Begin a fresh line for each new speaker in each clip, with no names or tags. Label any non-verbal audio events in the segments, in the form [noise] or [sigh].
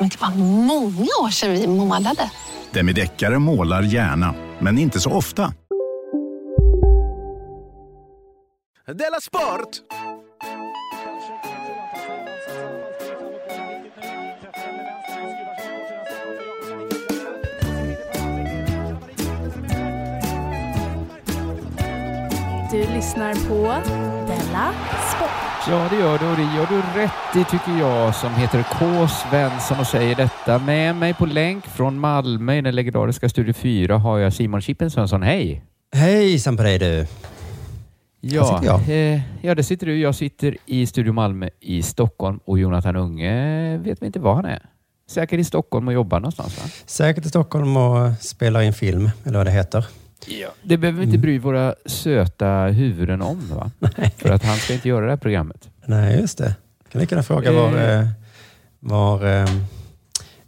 Men det var många år sedan vi målade.
Demideckare målar gärna, men inte så ofta.
Della Sport!
Du lyssnar på Della Sport.
Ja, det gör du och det gör du rätt i tycker jag som heter K. Svensson och säger detta. Med mig på länk från Malmö i den legendariska Studio 4 har jag Simon Chippen Svensson. Hej!
Hejsan på dig du.
Ja, eh, ja, det sitter du. Jag sitter i Studio Malmö i Stockholm och Jonathan Unge vet vi inte var han är. Säkert i Stockholm och jobbar någonstans va?
Säkert i Stockholm och spelar in film, eller vad det heter.
Ja. Det behöver vi inte bry våra söta huvuden om va? [laughs] För att han ska inte göra det här programmet.
Nej, just det. Kan lika gärna fråga var,
Eh.
eh, var eh,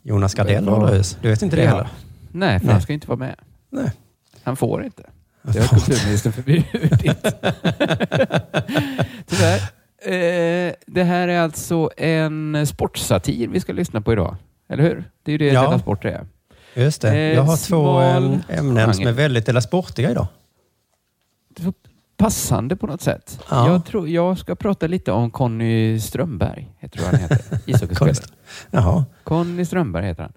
Jonas Gardell håller hus. Du vet inte det
Ja.
heller?
Nej, för
Nej.
han ska inte vara med.
Nej.
Han får inte. Det har kulturministern förbjudit. [laughs] Tyvärr. Eh, det här är alltså en sportsatir vi ska lyssna på idag. Eller hur? Det är ju det
Ja.
Della Sport är.
Just det.
Eh,
Jag har två eh, ämnen som är väldigt Della Sportiga idag.
Det var passande på något sätt.
Ja.
Jag, tror, jag ska prata lite om Conny Strömberg, heter han heter? [laughs]
Jaha,
Conny Strömberg heter han.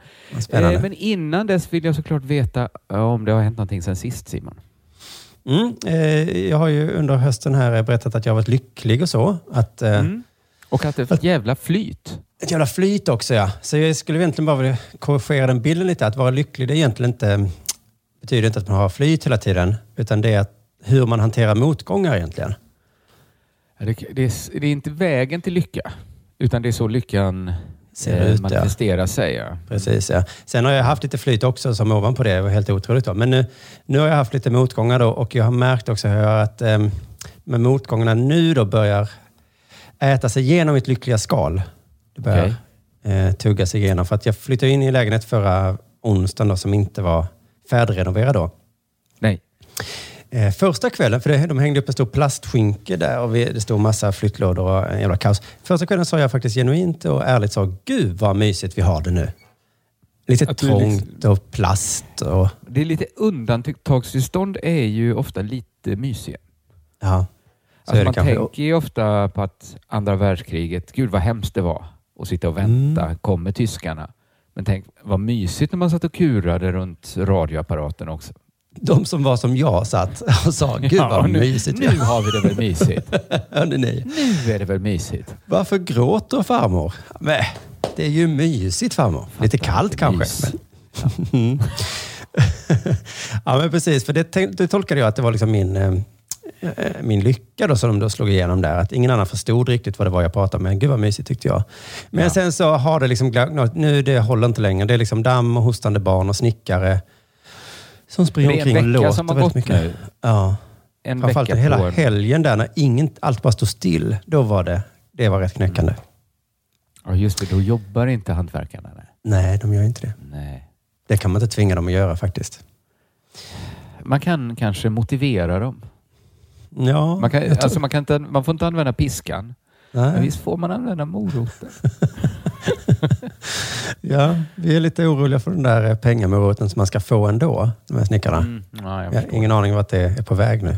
Eh, men innan dess vill jag såklart veta eh, om det har hänt någonting sen sist Simon.
Mm, eh, jag har ju under hösten här berättat att jag har varit lycklig och så. Att, eh,
Mm. Och att det är ett jävla flyt.
Ett jävla flyt också ja. Så jag skulle egentligen bara vilja korrigera den bilden lite. Att vara lycklig det är egentligen inte, betyder inte att man har flyt hela tiden. Utan det är hur man hanterar motgångar egentligen.
Ja, Det, det, är, det är inte vägen till lycka, utan det är så lyckan
Ser
eh,
ut, ja.
manifesterar sig. Ja.
Precis ja. Sen har jag haft lite flyt också som ovanpå det. Det var helt otroligt. Då. Men nu, nu har jag haft lite motgångar då och jag har märkt också att eh, med motgångarna nu då börjar äta sig igenom mitt lyckliga skal. Det börjar eh, tugga sig igenom. För att jag flyttade in i en lägenhet förra onsdagen då, som inte var färdigrenoverad då.
Nej.
Eh, första kvällen, för det, de hängde upp en stor plastskynke där och vi, det stod massa flyttlådor och en jävla kaos. Första kvällen sa jag faktiskt genuint och ärligt så, gud vad mysigt vi har det nu. Lite
Att du
trångt
liksom-
och plast och
Det är lite undantagstillstånd är ju ofta lite mysiga.
ja. Så
Alltså man
kanske.
tänker ju ofta på att andra världskriget, gud vad hemskt det var att sitta och vänta,
Mm.
kommer tyskarna? Men tänk vad mysigt när man satt och kurade runt radioapparaten också.
De som var som jag satt och sa, gud vad [laughs]
nu,
mysigt
Nu
har.
vi det väl mysigt. [laughs]
Hörde ni?
Nu är det väl mysigt.
Varför gråter farmor? Men, det är ju mysigt farmor. Lite kallt kanske. Men. [laughs] ja, men precis. För det, det tolkade jag att det var liksom min, eh, min lycka då, som de då slog igenom där. Att ingen annan förstod riktigt vad det var jag pratade om. Men gud vad mysigt tyckte jag. Men
Ja.
sen så har det liksom. Nu det håller inte längre. Det är liksom damm och hostande barn och snickare som springer omkring och låter
som har
väldigt
gått
mycket.
nu.
Ja.
En
Framförallt
vecka
hela
en...
helgen där när ingen, allt bara stod still. Då var det, det var rätt knäckande.
Ja, just det. Då jobbar inte hantverkarna. Nej.
Nej, de gör inte det.
nej.
Det kan man inte tvinga dem att göra faktiskt.
Man kan kanske motivera dem.
Ja,
Man, kan,
tror-
alltså man, kan inte, man får inte använda piskan. Men
nej.
visst får man använda moroten? [laughs]
Ja, vi är lite oroliga för den där pengamoroten som man ska få ändå, de här snickarna.
Mm. Ja, jag
Jag ingen aning vart det är på väg nu.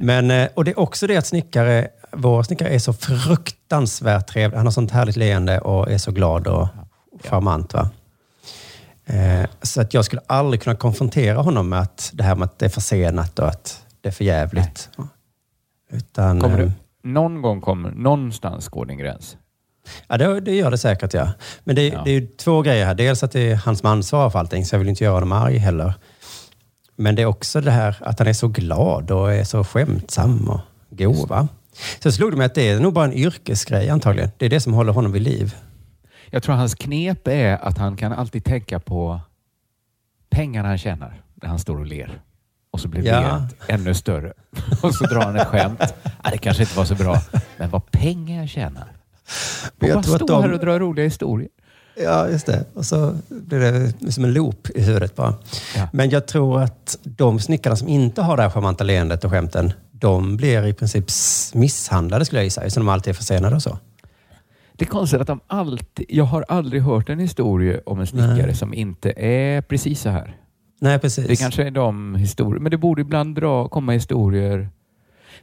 Men, eh, och det är också det att snickare, vår snickare är så fruktansvärt trevlig. Han har sånt härligt leende och är så glad och charmant. Va? Eh, så att jag skulle aldrig kunna konfrontera honom med att det här med att det är försenat och att det är för jävligt. Utan,
Kommer
eh,
du, någon gång kommer, någonstans går din gräns.
Ja, det, det gör det säkert, ja. Men det,
Ja.
det är ju två grejer här. Dels att det är han som ansvarar för allting, så jag vill inte göra honom arg heller. Men det är också det här att han är så glad och är så skämtsam och god. Va? Så slog det mig att det är nog bara en yrkesgrej antagligen. Det är det som håller honom vid liv.
Jag tror hans knep är att han kan alltid tänka på pengarna han tjänar när han står och ler. Och så blir
Ja.
ännu större. [laughs] Och så drar han ett skämt. [laughs] Ja, det kanske inte var så bra, men vad pengar jag tjänar. Och
jag
bara stå
de-
här och dra roliga historier.
Ja, just det. Och så blir det som en loop i huvudet bara.
Ja.
Men jag tror att de snickarna som inte har det här charmanta leendet och skämten, de blir i princip misshandlade skulle jag gissa, så de alltid är försenade och så.
Det är konstigt att de alltid... Jag har aldrig hört en historia om en snickare
Nej.
som inte är precis så här.
Nej, precis.
Det kanske är de historier, men det borde ibland dra, komma historier.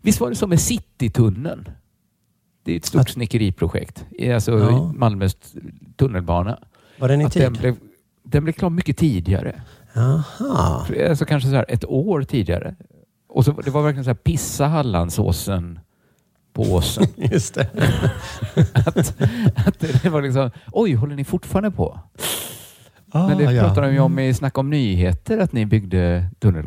Visst var det som med Citytunneln? Det är ett stort
Att-
snickeriprojekt. Alltså
Ja.
Malmös tunnelbana.
Var den i
Att
tid?
den, blev, den blev klar mycket tidigare.
Jaha.
Alltså kanske så här ett år tidigare. Och så, det var verkligen så här pissa Hallandsåsen på åsen. [laughs]
Just det. [laughs]
att, att det var liksom, oj, håller ni fortfarande på?
Ah,
Men det
ja.
pratade de ju om i Snack om nyheter, att ni byggde tunnel.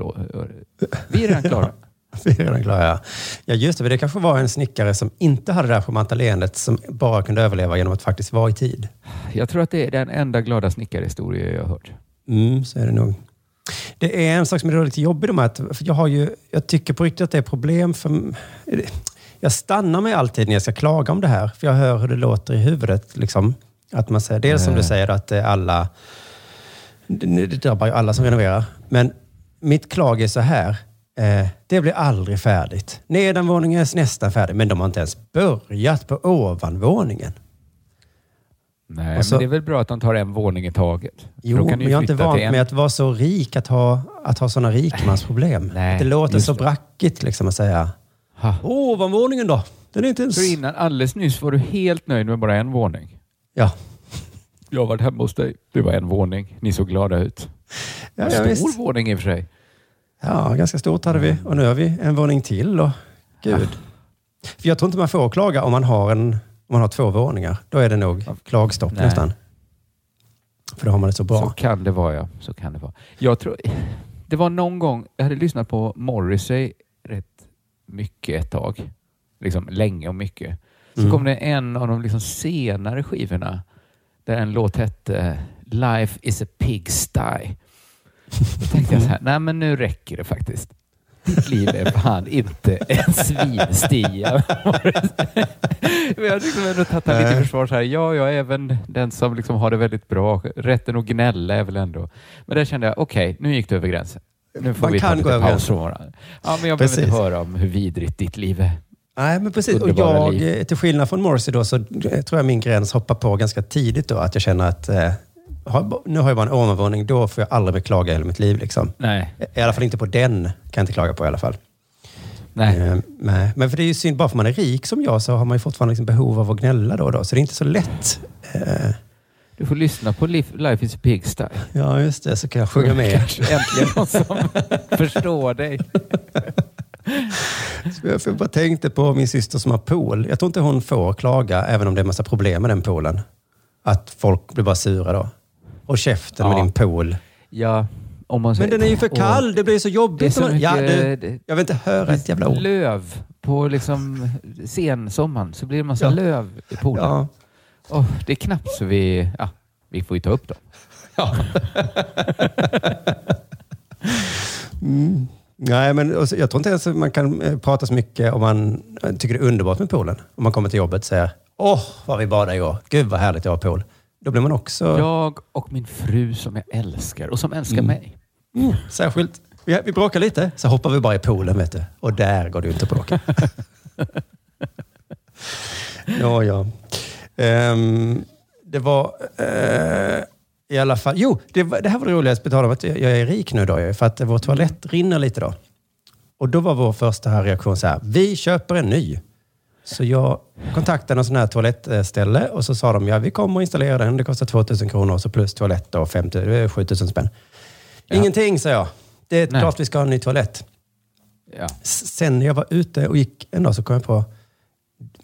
Vi är redan klara. [laughs]
Vi är redan klara, ja. Ja, just det. Det kanske var en snickare som inte hade det här charmanta leendet som bara kunde överleva genom att faktiskt vara i tid.
Jag tror att det är den enda glada snickarhistoria jag har hört.
Mm, så är det nog. Det är en sak som är lite jobbig här, att- för jag har ju, jag tycker på riktigt att det är problem för... Jag stannar mig alltid när jag ska klaga om det här, för jag hör hur det låter i huvudet. Liksom. Att man säger, dels som du
Eh.
säger att är alla... Det drabbar ju alla som renoverar. Men mitt klag är så här. Eh, det blir aldrig färdigt. Nedanvåningen är nästan färdig, men de har inte ens börjat på ovanvåningen.
Nej,
så-
men det är väl bra att de tar en våning i taget.
Jo, men jag är inte van med att vara så rik, att ha, att ha sådana rikemansproblem.
Nej,
det låter så
det.
brackigt liksom att säga.
Ha.
Ovanvåningen då? Den är inte ens...
För innan, alldeles nyss var du helt nöjd med bara en våning.
Ja,
Jag har varit hemma hos dig. Det var en våning. Ni såg glada ut.
ja,
En
ja,
stor
visst.
våning i och för sig.
ja, ganska stort hade vi. Och nu har vi en våning till. Och, gud. För jag tror inte man får klaga om man har, en, om man har två våningar. Då är det nog klagstopp
Nej.
nästan. För då har man det så bra.
Så kan det vara, ja. Så kan det vara. Jag tror, det var någon gång, jag hade lyssnat på Morrissey rätt mycket ett tag. Liksom länge och mycket. Så
Mm.
kom det en av de liksom senare skivorna där en låt hette Life is a pigsty. Då tänkte jag så här, [laughs] nej men nu räcker det faktiskt. Ditt liv är fan inte en svinstia. [laughs] Jag har liksom ändå tagit lite försvar. Så här, ja, jag är även den som liksom har det väldigt bra. Rätten att gnälla är väl ändå... Men där kände jag, okej, nu gick du över gränsen. Nu får
Man
vi ta
kan
lite
gå
paus från varandra. Ja, men jag behöver inte
Precis.
höra om hur vidrigt ditt liv är.
Nej, men precis. Och jag,
liv.
eh, till skillnad från Morrissey då, så eh, tror jag min gräns hoppar på ganska tidigt då. Att jag känner att eh, nu har jag bara en ovanvåning, då får jag aldrig mer klaga i hela mitt liv. Liksom.
Nej.
I alla fall inte på den, kan jag inte klaga på i alla fall.
Nej.
Eh, nej. Men för det är ju synd, bara för man är rik som jag så har man ju fortfarande liksom behov av att gnälla då och då. Så det är inte så lätt. Eh,
Du får lyssna på Life, is a pigsty.
ja, just det. Så kan jag sjunga med.
Äntligen någon som [laughs] förstår dig.
Jag bara tänkte på min syster som har pool. Jag tror inte hon får klaga, även om det är massa problem med den poolen. Att folk blir bara sura då. Och käften med
Ja.
din pool.
Ja, om man
Men
säger-
den är ju för kall. Det blir så jobbigt.
Det är så
man- ja,
mycket-
du, jag vill inte höra ett jävla ord.
Löv på liksom sensommaren så blir det massa
Ja.
löv i poolen.
Ja.
Åh, det är knappt så vi... Ja, vi får ju ta upp dem. [laughs]
Mm. Nej, men och så- jag tror inte ens att man kan eh, prata så mycket om man eh, tycker det är underbart med poolen. Om man kommer till jobbet och säger Åh, vad vi badade igår. Gud vad härligt jag har pool. Då blir man också
Jag och min fru som jag älskar och som älskar
Mm.
mig.
mm, särskilt. Vi, vi bråkar lite, så hoppar vi bara i poolen vet du. Och där går det inte att bråka. [laughs] ja, ja. Ehm, det var eh, i alla fall... Jo, det, det här var det roligaste. På tal om att jag är rik nu då, för att vår toalett rinner lite då. Och då var vår första här reaktion så här. Vi köper en ny. Så jag kontaktade en sån här toalettställe och så sa de, ja vi kommer att installera den. Det kostar 2000 kronor och så plus toalett och 50, det är 7000 spänn. Ingenting, sa jag. Det är
Nej.
klart vi ska ha en ny toalett.
Ja.
Sen när jag var ute och gick en dag så kom jag på,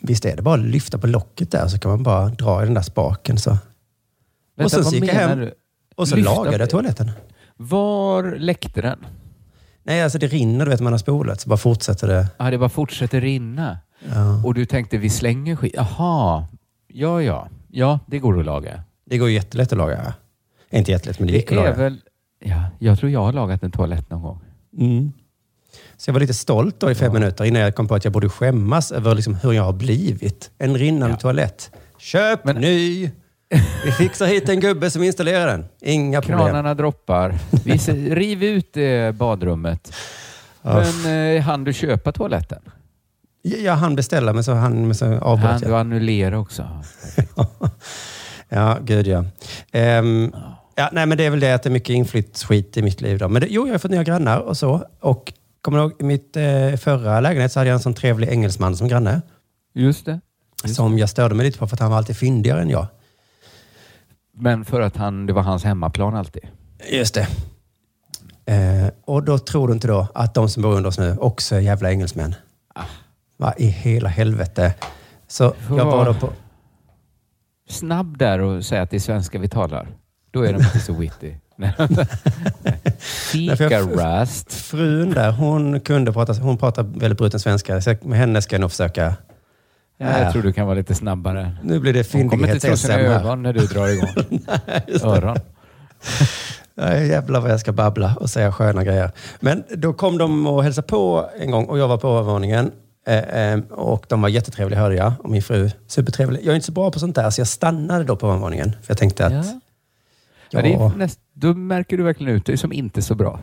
visst är det bara att lyfta på locket där så kan man bara dra i den där spaken. Så. Och sen så gick jag hem
du?
och så
Lyfta
lagade jag toaletten.
Var läckte den?
Nej, alltså det rinner du vet man har spolat så bara fortsätter det.
Ah, det bara fortsätter rinna.
Ja.
Och du tänkte vi slänger skit. Jaha, ja ja. Ja, det går att laga.
Det går jättelätt att laga. Inte jättelätt, men det gick
Det
att
är
laga.
väl... Ja, jag tror jag har lagat en toalett någon gång.
Mm. Så jag var lite stolt då i fem minuter innan jag kom på att jag borde skämmas över liksom hur jag har blivit. En rinnande
Ja.
toalett. Köp
Men-
ny! Vi fixar hit en gubbe som installerar den. Inga problem.
Kranarna droppar. Vi [laughs] riv ut det badrummet. Men eh, hann du köpa toaletten?
Jag hann beställa men så han men så avbröt
Han
jag.
du annullera också? [laughs]
Ja, gud ja. Ehm, ja. Nej, men det är väl det att det är mycket inflytt skit i mitt liv. Då. Men det, jo, jag har fått nya grannar och så. Och kommer du ihåg, i mitt eh, förra lägenhet så hade jag en sån trevlig engelsman som granne.
Just det.
Som jag störde mig lite på för att han var alltid fyndigare än jag.
Men för att han, det var hans hemmaplan alltid.
Just det. Eh, och då tror du inte då att de som bor under oss nu också är jävla engelsmän? Vad i hela helvete? Så
Får
jag var då på...
Snabb där och säga att det är svenska vi talar. Då är de inte så witty. [laughs] Fika-rast.
Frun där, hon kunde prata, hon pratar väldigt bruten svenska. Så med henne ska jag nog försöka...
Ja, jag tror du kan vara lite snabbare.
Nu blir det
Hon kommer inte tro sina ögon när du drar igång. [laughs] Öron. [laughs]
Nej, jävlar vad jag ska babbla och säga sköna grejer. Men då kom de och hälsade på en gång och jag var på övervåningen. Eh, eh, och de var jättetrevliga hörde jag. Och min fru supertrevlig. Jag är inte så bra på sånt där så jag stannade då på övervåningen. För jag tänkte att...
Ja. Ja, är näst, då märker du verkligen ut dig som inte så bra.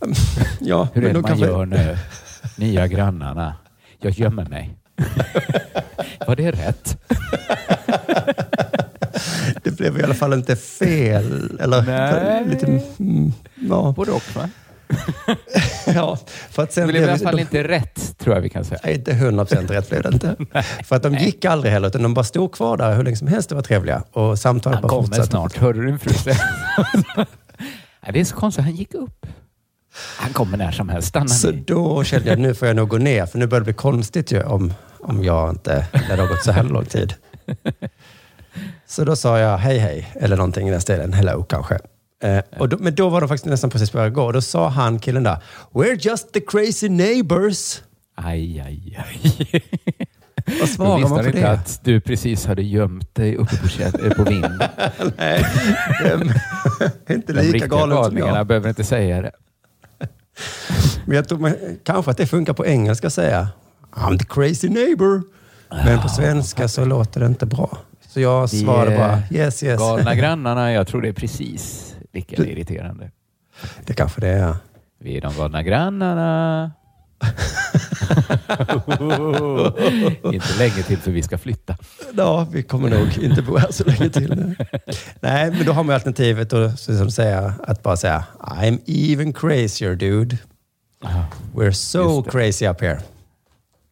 [laughs]
ja,
Hur är det man
kanske-
gör nu? Nya grannarna. Jag gömmer mig. [laughs] Var det rätt? [laughs]
Det blev i alla fall inte fel. Eller
Nej.
lite... Mm, ja.
Både och va? [laughs]
ja, för att
Det
sen
blev i alla
de-
fall inte rätt, tror jag vi kan säga.
Nej, inte 100 procent rätt blev det inte. För att de gick aldrig heller, utan de bara stod kvar där hur länge som helst och var trevliga. Och samtalet
Han
bara
kommer
fortsatte.
snart. Hörde du din fru säga? Det är så konstigt. Han gick upp. Han kommer när som helst. Stanna
Så
ni.
då kände jag nu får jag nog gå ner, för nu börjar det bli konstigt ju om, om jag inte, när det har gått så här lång tid. Så då sa jag hej hej, eller någonting i den stilen. Hello kanske. Eh, och då, men då var de faktiskt nästan precis på väg att gå. Då sa han, killen där, We're just the crazy neighbors.
Aj, aj, aj. [laughs]
Vad svarar
visste
man
han
på
inte
det?
att du precis hade gömt dig uppe på, eh, på vind. [laughs]
Nej, [laughs] inte
De
lika
riktiga
galen som
galningarna
jag.
behöver inte säga det.
Men jag tror men, kanske att det funkar på engelska att säga I'm the crazy neighbor. Men på svenska så låter det inte bra. Så jag
Vi
svarade bara yes, yes.
Galna [laughs] grannarna, jag tror det är precis lika irriterande.
Det kanske det är.
Vi är de galna grannarna. [laughs] inte länge till för vi ska flytta.
Ja, vi kommer nog inte bo här så länge till nu. Nej, men då har man alternativet att som säga, att bara säga I'm even crazier dude. We're so crazy up here.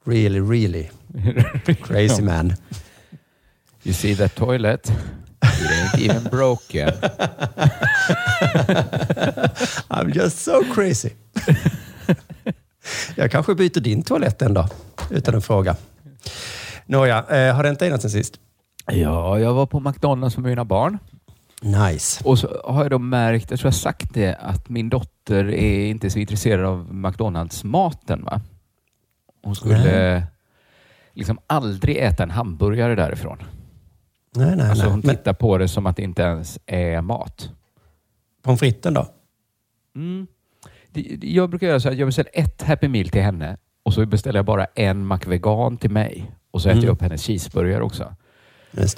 Really, really [laughs] crazy man.
You see that toilet? It ain't even broken. [laughs]
I'm just so crazy. Jag kanske byter din toalett en dag, utan en fråga. Nåja, eh, har det inte ägnat sen sist?
Ja, jag var på McDonalds med mina barn.
Nice.
Och så har jag då märkt, jag tror jag sagt det, att min dotter är inte så intresserad av McDonalds-maten. Va? Hon skulle
Nej.
liksom aldrig äta en hamburgare därifrån.
Nej, nej,
Alltså
nej.
hon
Men
tittar på det som att det inte ens är mat.
pommes fritesen då?
Mm. Jag brukar göra så att jag beställer ett Happy Meal till henne och så beställer jag bara en McVegan till mig. Och så äter
Mm.
jag upp hennes cheeseburgare också.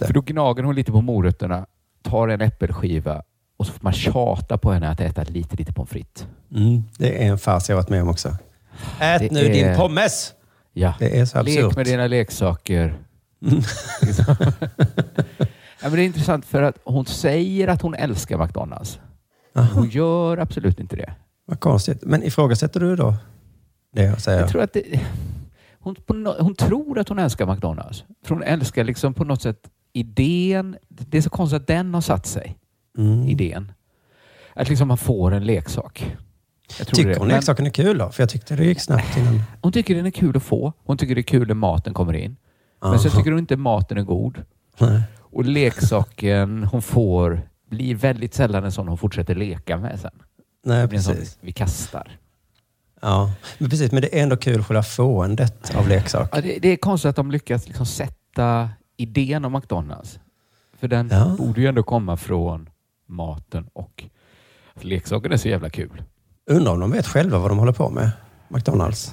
För då gnager hon lite på morötterna, tar en äppelskiva och så får man tjata på henne att äta lite, lite pommes frites.
Mm, det är en fars jag varit med om också. Ät
Det
nu
är-
din pommes!
Ja.
Det är så absurt.
Lek med dina leksaker. [laughs] Ja, men det är intressant för att hon säger att hon älskar McDonalds.
Aha,
Hon gör absolut inte det.
Vad konstigt. Men ifrågasätter du då det jag säger?
Jag tror att det, hon, no, hon tror att hon älskar McDonalds. För hon älskar liksom på något sätt idén. Det är så konstigt att den har satt sig.
Mm.
Idén. Att liksom man får en leksak.
Tycker hon leksaken är kul då? För jag tyckte det gick snabbt innan.
Hon tycker den är kul att få. Hon tycker det är kul när maten kommer in. Men sen
Aha.
tycker hon inte maten är god.
Nej.
Och leksaken hon får blir väldigt sällan en sån hon fortsätter leka med sen.
Nej,
en sån
precis.
vi kastar.
Ja, men precis. Men det är ändå kul själva fåendet av leksak.
Ja, det, det är konstigt att de lyckas liksom sätta idén om McDonalds. För den
Ja.
borde ju ändå komma från maten och leksaken är så jävla kul.
Undrar om de vet själva vad de håller på med, McDonalds.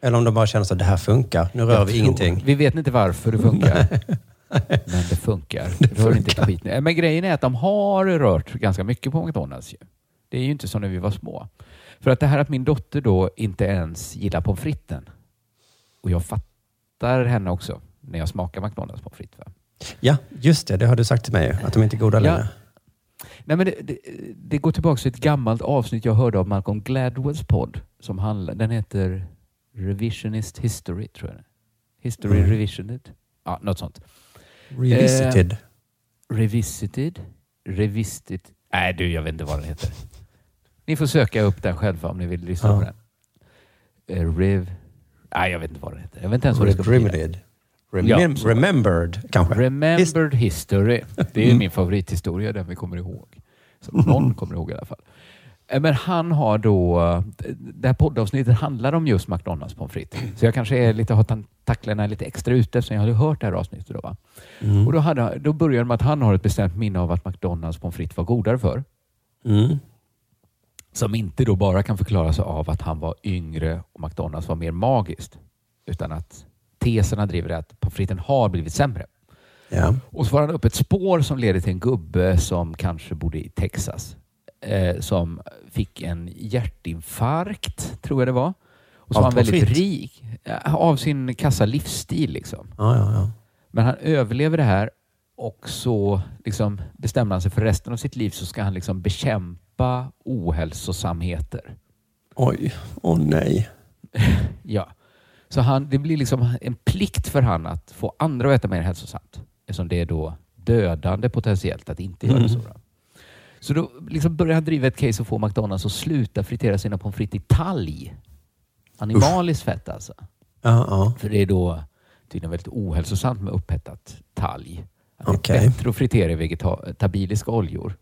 Eller om de bara känner att det här funkar. Nu rör
Jag
vi
tror-
ingenting.
Vi vet inte varför det funkar. [laughs] Men det funkar. Det rör inte
funkar.
skit. Men grejen är att de har rört ganska mycket på McDonalds. Det är ju inte som när vi var små. För att det här att min dotter då inte ens gillar pommes fritesen. Och jag fattar henne också när jag smakar McDonalds pommes frites.
Ja, just det. Det har du sagt till mig. Att de inte är goda
Ja.
längre.
Nej, men det, det, det går tillbaka till ett gammalt avsnitt jag hörde av Malcolm Gladwells podd. Som handlar, den heter Revisionist History, tror jag. History
Mm.
Revisioned. Ja, något sånt.
Revisited.
Revisited? Revisited? Nej du, jag vet inte vad den heter. Ni får söka upp den själva om ni vill lyssna
Ja.
på den. Eh, Rev... Nej, jag vet inte vad den heter. Jag vet inte ens vad det ska.
Remedied.
Ja,
Remem-
så.
remembered, kanske.
Remembered History. Det är
Mm.
min favorithistoria, den vi kommer ihåg. Som någon kommer ihåg i alla fall. Eh, Men han har då... eh, Det här poddavsnittet handlar om just McDonalds pommes frites. Så jag kanske är lite, har tentaklerna lite extra ute eftersom jag hade hört det här avsnittet. Då, va?
Mm.
Och då, hade, då börjar det med att han har ett bestämt minne av att McDonalds pommes frites var godare för.
Mm.
Som inte då bara kan förklaras av att han var yngre och McDonalds var mer magiskt. Utan att teserna driver att pommes fritesen har blivit sämre.
Ja.
Och så får han upp ett spår som leder till en gubbe som kanske bodde i Texas. Eh, som fick en hjärtinfarkt, tror jag det var. Och så
Av
var han väldigt
frites?
rik. eh, Av sin kassa livsstil liksom.
Ja, ja.
Men han överlever det här och så liksom bestämmer han sig för resten av sitt liv så ska han liksom bekämpa ohälsosamheter.
Oj. Åh nej. [laughs]
Ja. Så han, det blir liksom en plikt för han att få andra att äta mer hälsosamt. Eftersom det är då dödande potentiellt att inte göra
Mm.
så. Då. Så då liksom börjar han driva ett case och få McDonalds att sluta fritera sina pommes frites i talg. Animaliskt fett alltså.
Ja, ja.
För det är då tydligen väldigt ohälsosamt med upphettat talg. Att Det
Okej.
är bättre att fritera i vegetabiliska oljor.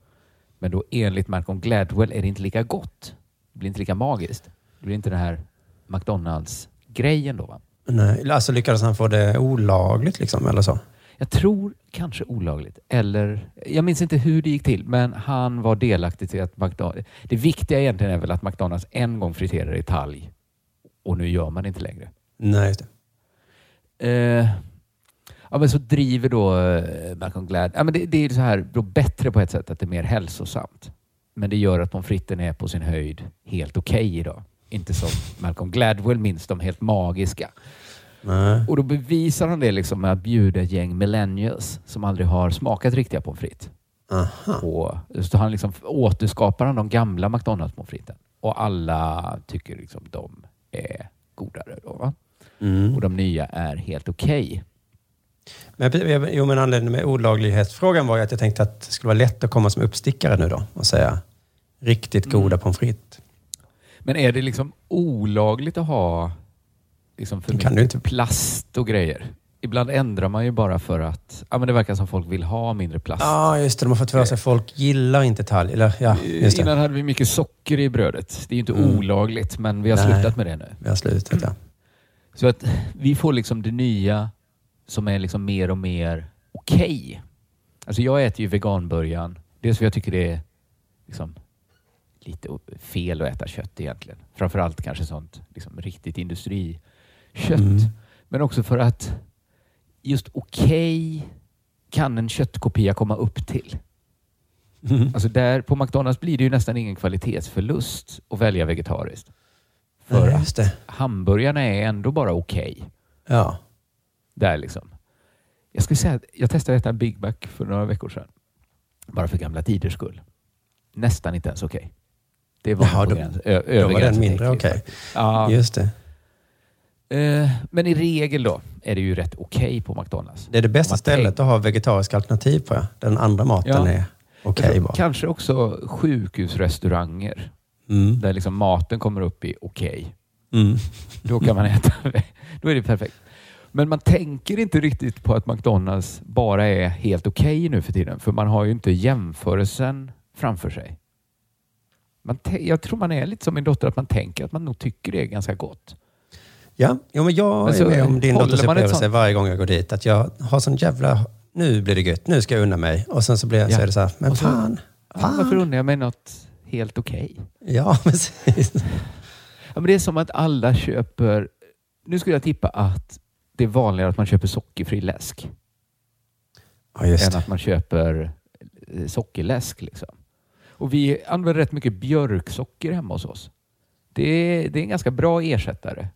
Men då enligt Malcolm Gladwell är det inte lika gott. Det blir inte lika magiskt. Det blir inte den här McDonalds-grejen då. Va?
Nej. Alltså lyckades han få det olagligt liksom, eller så?
Jag tror kanske olagligt. Eller, jag minns inte hur det gick till, men han var delaktig till att McDonalds... Det viktiga egentligen är väl att McDonalds en gång friterade i talg och nu gör man det inte längre.
Nej, just det.
Eh, ja, men så driver då eh, Malcolm Glad... Ja, men det, det är så här då bättre på ett sätt att det är mer hälsosamt. Men det gör att pommes fritesen är på sin höjd helt okej idag. Inte som Malcolm Gladwell minns de helt magiska.
Nej.
Och då bevisar han det liksom med att bjuda ett gäng millennials som aldrig har smakat riktiga pommes frites. Och så han liksom återskapar han de gamla McDonalds pommes fritesen. Och alla tycker liksom de är godare. Då?
Mm.
Och de nya är helt okej.
Men, jo, men anledningen med olaglighetsfrågan var ju att jag tänkte att det skulle vara lätt att komma som uppstickare nu då och säga riktigt
Mm.
goda pommes frites.
Men är det liksom olagligt att ha liksom för
kan du inte.
plast och grejer? Ibland ändrar man ju bara för att ja, men det verkar som folk vill ha mindre plast.
Ja, just det. De har fått för sig att folk gillar inte talg. Eller, ja, just det.
Innan hade vi mycket socker i brödet. Det är ju inte
Mm.
olagligt, men vi har
Nej.
slutat med det nu.
Vi har slutat, ja.
Så att vi får liksom det nya som är liksom mer och mer okej. Alltså jag äter ju veganburgaren. Dels för jag tycker det är liksom lite fel att äta kött egentligen. Framförallt kanske sånt liksom riktigt industrikött.
Mm.
Men också för att just okej kan en köttkopia komma upp till.
Mm.
Alltså där på McDonalds blir det ju nästan ingen kvalitetsförlust att välja vegetariskt. För
Nej,
att hamburgarna är ändå bara okej.
Ja.
Där liksom. Jag skulle säga att jag testade att äta en Big Mac för några veckor sedan. Bara för gamla tiders skull. Nästan inte ens okej. Det var
Jaha, då-
gräns, ö,
Då var den mindre okej.
faktiskt. Ja,
Just det.
Eh, men i regel då är det ju rätt okej på McDonalds.
Det är det bästa stället att ha vegetariska alternativ på. Den andra maten
Ja.
är okej
tror
bara.
Kanske också sjukhusrestauranger
Mm.
där liksom maten kommer upp i okej.
Mm.
Då kan man äta. [laughs] Då är det perfekt. Men man tänker inte riktigt på att McDonalds bara är helt okej nu för tiden. För man har ju inte jämförelsen framför sig. Man jag tror man är lite som min dotter, att man tänker att man nog tycker det är ganska gott.
Ja, jo, men jag
Men så
är med om din dotters upplevelse
sånt-
varje gång jag går dit. Att jag har sån jävla... Nu blir det gött. Nu ska jag unna mig. Och sen så blir jag, så
Ja.
är det så här, men
så-
fan.
Ja,
fan.
varför undrar jag mig något helt okej?
Ja, [laughs] precis.
Ja, men det är som att alla köper... Nu skulle jag tippa att det är vanligare att man köper sockerfri läsk
Ja, just
än att man köper eh, sockerläsk. Liksom. Och vi använder rätt mycket björksocker hemma hos oss. Det är, det är en ganska bra ersättare.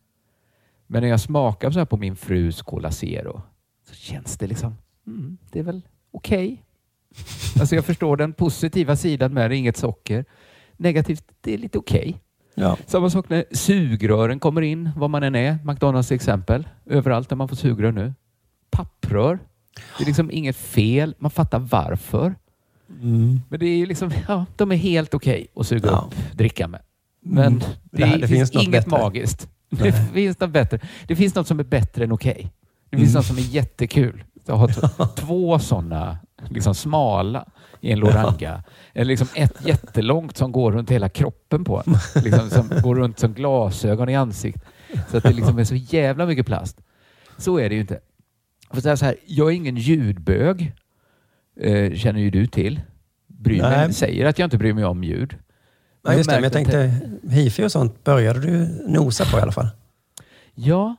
Men när jag smakar så här på min frus Cola Zero så känns det liksom, mm, det är väl okej. Alltså jag förstår den positiva sidan med det, inget socker. Negativt, det är lite okej.
Ja.
Samma sak när sugrören kommer in, var man än är. McDonalds exempel. Överallt där man får sugrör nu. Papprör. Det är liksom inget fel. Man fattar varför.
Mm.
Men det är ju liksom, ja, de är helt okej att suga
Ja.
upp dricka med. Men
Mm.
det,
Det här- det
finns,
finns
inget
bättre.
magiskt.
Nej.
Det finns något bättre. Det finns något som är bättre än okej. Det finns
Mm.
något som är jättekul. Jag har [laughs] två sådana liksom smala i en Loranga. Eller liksom ett jättelångt som går runt hela kroppen på en. Liksom som går runt som glasögon i ansiktet. Så att det liksom är så jävla mycket plast. Så är det ju inte. För så här, så här, jag är ingen ljudbög. Eh, känner ju du till. Bryr mig, säger att jag inte bryr mig om ljud.
Ja, just det, men jag
att-
tänkte, hifi och sånt började du nosa på i alla fall.
Ja,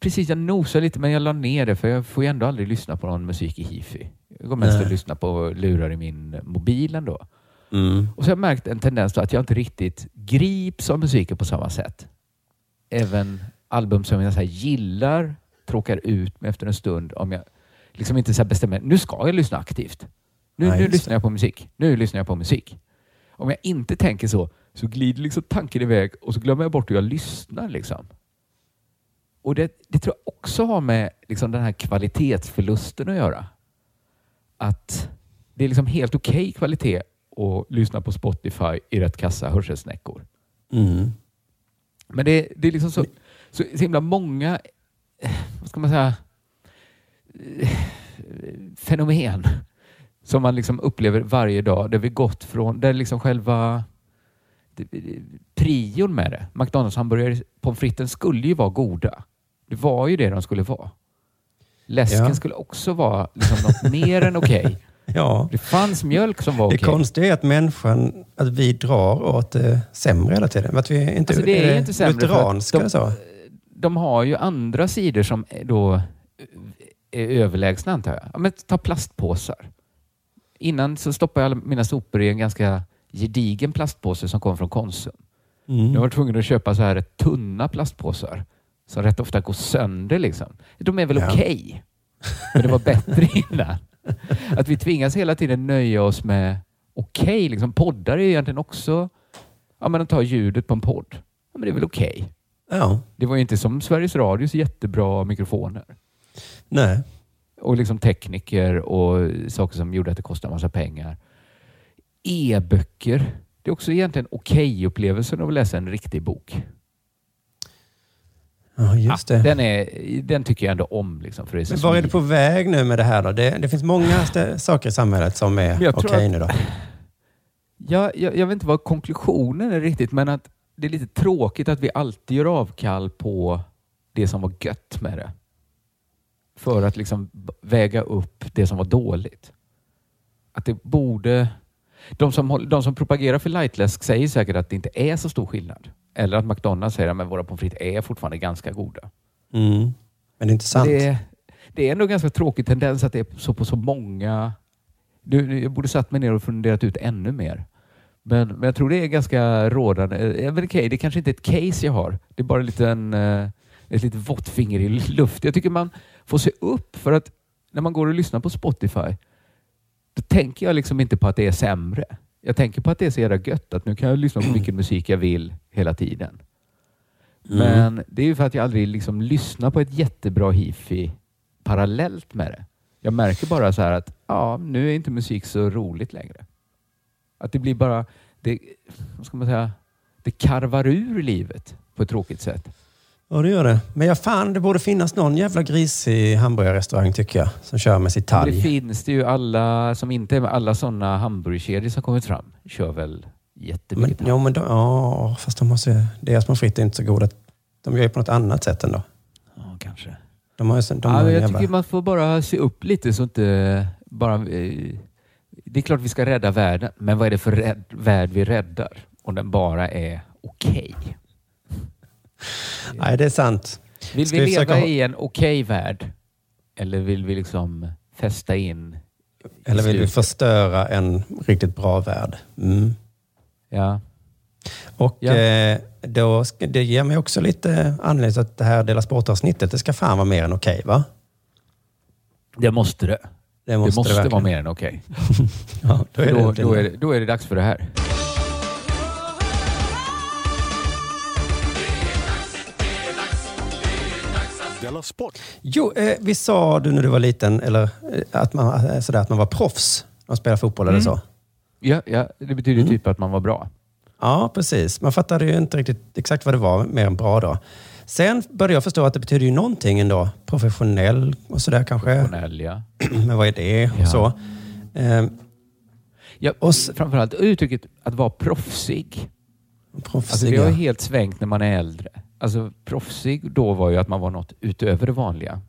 precis. Jag nosade lite men jag la ner det för jag får ju ändå aldrig lyssna på någon musik i hifi. Jag går mest
Nej.
att lyssna på lurar i min mobil ändå.
Mm.
Och så har jag märkt en tendens att jag inte riktigt grips av musiken på samma sätt. Även album som jag så här gillar tråkar ut mig efter en stund om jag liksom inte så bestämmer nu ska jag lyssna aktivt. Nu,
Nej,
nu lyssnar jag på musik. Nu lyssnar jag på musik. Om jag inte tänker så så glider liksom tanken iväg och så glömmer jag bort hur jag lyssnar. Liksom. Och det, det tror jag också har med liksom den här kvalitetsförlusten att göra. Att det är liksom helt okej kvalitet att lyssna på Spotify i rätt kassa hörselsnäckor.
Mm.
Men det, det är liksom så, så, så himla många, vad ska man säga, fenomen som man liksom upplever varje dag där vi gått från, där liksom själva prion med det. McDonalds hamburgare, pommes fritesen skulle ju vara goda. Det var ju det de skulle vara. Läsken
Ja.
skulle också vara liksom något mer än okej. [laughs]
Ja.
Det fanns mjölk som var
Det
okej.
konstiga är att människan, att vi drar åt det sämre hela tiden. Att vi inte,
Alltså, det är ju inte sämre för att
lutheranska
de-
eller så.
de har ju andra sidor som är då är överlägsna antar jag. Ja, men ta plastpåsar. Innan så stoppade jag alla mina sopor i en ganska gedigen plastpåse som kom från Konsum.
Mm.
Jag var tvungen att köpa så här tunna plastpåsar som rätt ofta går sönder. Liksom. De är väl
Ja.
okej, men det var bättre [laughs] innan. Att vi tvingas hela tiden nöja oss med okej. liksom. Poddar är egentligen också... Ja, men de tar ljudet på en podd. Ja, men det är väl okej.
Ja,
Det var ju inte som Sveriges Radios jättebra mikrofoner.
nej.
Och liksom tekniker och saker som gjorde att det kostade massa pengar. E-böcker. Det är också egentligen okej-upplevelsen av att läsa en riktig bok.
Ja, just det.
Den, är, den tycker jag ändå om. Liksom, för det är så
Men var är du på väg nu med det här då? Det, det finns många saker i samhället som är okej
att-
nu då.
jag, jag, jag vet inte vad konklusionen är riktigt, men att det är lite tråkigt att vi alltid gör avkall på det som var gött med det. För att liksom väga upp det som var dåligt. Att det borde... De som, de som propagerar för lightläsk säger säkert att det inte är så stor skillnad. Eller att McDonalds säger att våra pommes frites är fortfarande ganska goda.
Mm. Men det är inte sant.
Det det är ändå ganska tråkig tendens att det är så på så många... Nu, nu- jag borde satt mig ner och funderat ut ännu mer. Men, men jag tror det är ganska rådande. Eh, Men okej, det kanske inte är ett case jag har. Det är bara en liten, eh, ett litet vått finger i luft. Jag tycker man får se upp för att när man går och lyssnar på Spotify då tänker jag liksom inte på att det är sämre. Jag tänker på att det är så jävla gött att nu kan jag lyssna på [clears throat] vilken musik jag vill hela tiden. Men det är ju för att jag aldrig liksom lyssnar på ett jättebra hifi parallellt med det. Jag märker bara så här att ja, nu är inte musik så roligt längre. Att det blir bara, det, vad ska man säga, det karvar ur livet på ett tråkigt sätt.
Ja, det gör det. Men jag fan, det borde finnas någon jävla grisig hamburgarrestaurang tycker jag, som kör med sitt
Men det
talg.
finns det ju alla som inte är med, alla sådana hamburgerkedjor som kommit fram kör väl
Men,
jättemycket.
ja, men de, ja, fast de måste, deras pommes frites är inte så goda. De gör ju på något annat sätt ändå.
Ja, kanske.
De har de
Ja,
har
men jag
jävla-
tycker man får bara se upp lite så inte bara... Eh, det är klart vi ska rädda världen, men vad är det för rädd, värld vi räddar? Om den bara är okej.
Nej, det är sant.
Vill
Ska
vi
vi
leva i en okej värld? Eller vill vi liksom fästa in?
Eller vill vi förstöra en riktigt bra värld? Mm.
Ja.
Och
Ja.
eh, då, det ger mig också lite anledning till att det här Dela Sport-avsnittet, det ska fan vara mer än okej, va?
Det måste det.
Det måste,
det måste
det
vara mer än okej. [laughs]
Ja, då
Då, då, då är det dags för det här.
Della Sport!
Jo, eh, vi sa du när du var liten, eller eh, att man, eh, sådär, att man var proffs när man spelar fotboll eller så.
Ja, ja, det betyder
Mm.
typ att man var bra.
Ja, precis. Man fattade ju inte riktigt exakt vad det var, mer än bra då. Sen började jag förstå att det betyder ju någonting ändå. Professionell och sådär kanske.
Professionell, ja. [clears throat]
Men vad är det? Och
Ja.
så. Eh,
ja
Och
framförallt uttrycket att vara proffsig. Alltså
proffsiga.
det har helt svängt när man är äldre. Alltså proffsig då var ju att man var något utöver det vanliga.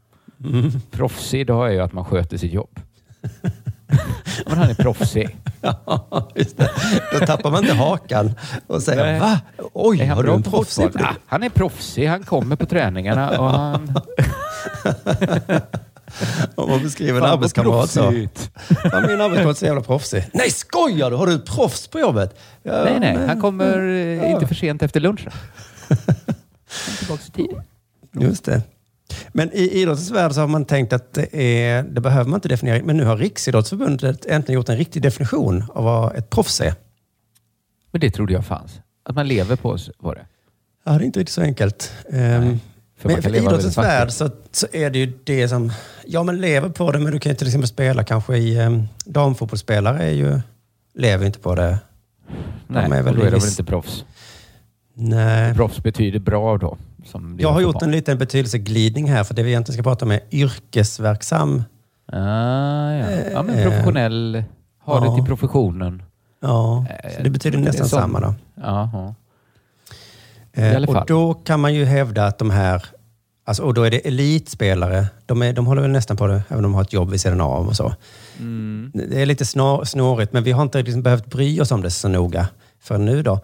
Mm.
Proffsig idag är ju att man sköter sitt jobb. [laughs] Men han är proffsig.
Ja, just det. Då tappar man inte hakan och säger
Nej.
va? Oj,
Är
har du en proffsig?
Ah, han är proffsig. Han kommer på träningarna och han... [laughs]
Om man beskriver en
Fan,
arbetskamrat så. Ja, min arbetskamrat är så jävla proffsig. Nej, skojar du? Har du ett proffs på jobbet? Ja,
Nej, nej. Han kommer eh,
Ja.
inte för sent efter lunchen. [laughs] Tillbaka i.
Just det. Men i idrottens värld så har man tänkt att det, är, det behöver man inte definiera. Men nu har Riksidrottsförbundet äntligen gjort en riktig definition av vad ett proffs är.
Men det trodde jag fanns. Att man lever på s- var det.
Ja, det är inte riktigt så enkelt. Ehm,
För man
men för idrottens värld så, så är det ju det som... Ja, men lever på det, men du kan ju till exempel spela kanske i... Um, damfotbollsspelare är ju, lever inte på det.
Nej,
är
och
väl
då är de väl inte proffs.
Nej.
Proffs betyder bra då.
Jag har gjort
på
en liten betydelseglidning här, för det vi egentligen ska prata om är yrkesverksam.
Ah, ja. ja, men
Eh,
professionell. Ha
ja.
det till professionen.
Ja,
Eh,
så det betyder
det
nästan
som-
samma då.
Jaha.
Eh, och då kan man ju hävda att de här, alltså, och då är det elitspelare, de, är, de håller väl nästan på det, även om de har ett jobb vid sidan av och så.
Mm.
Det är lite snor, snårigt, men vi har inte liksom behövt bry oss om det så noga förrän nu då.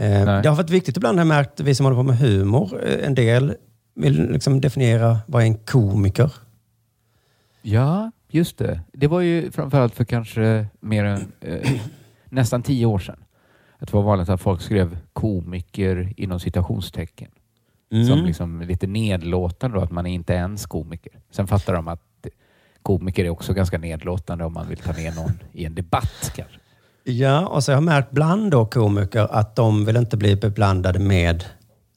Eh,
Nej.
det har varit viktigt ibland, har jag märkt, vi som håller på med humor, eh, en del vill liksom definiera vad är en komiker?
Ja, just det. Det var ju framförallt för kanske mer än eh, nästan tio år sedan. Att det var vanligt att folk skrev komiker inom citationstecken.
Mm.
Som liksom lite nedlåtande då, att man är inte ens komiker. Sen fattar de att komiker är också ganska nedlåtande om man vill ta ner någon i en debatt kanske.
Ja, och så har jag märkt bland då komiker att de vill inte bli beblandade med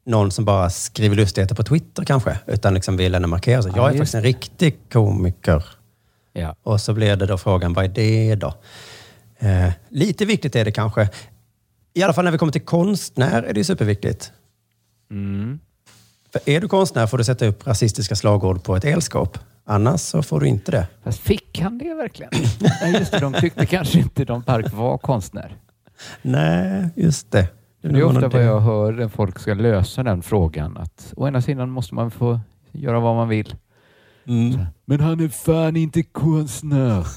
någon som bara skriver lustigheter på Twitter kanske, utan liksom vill ändå markera sig.
Ja,
jag är faktiskt en riktig komiker.
Ja.
Och så blir det då frågan, vad är det då? Eh, lite viktigt är det kanske. I alla fall när vi kommer till konstnär är det ju superviktigt.
Mm.
För är du konstnär får du sätta upp rasistiska slagord på ett elskåp. Annars så får du inte det.
Fast fick han det verkligen? [clears throat] Nej, just det. De tyckte kanske inte Don Park var konstnär.
Nej, just det.
Det är ofta vad jag hör när folk ska lösa den frågan. Att å ena sidan måste man få göra vad man vill.
Mm.
Men han är fan inte konstnär.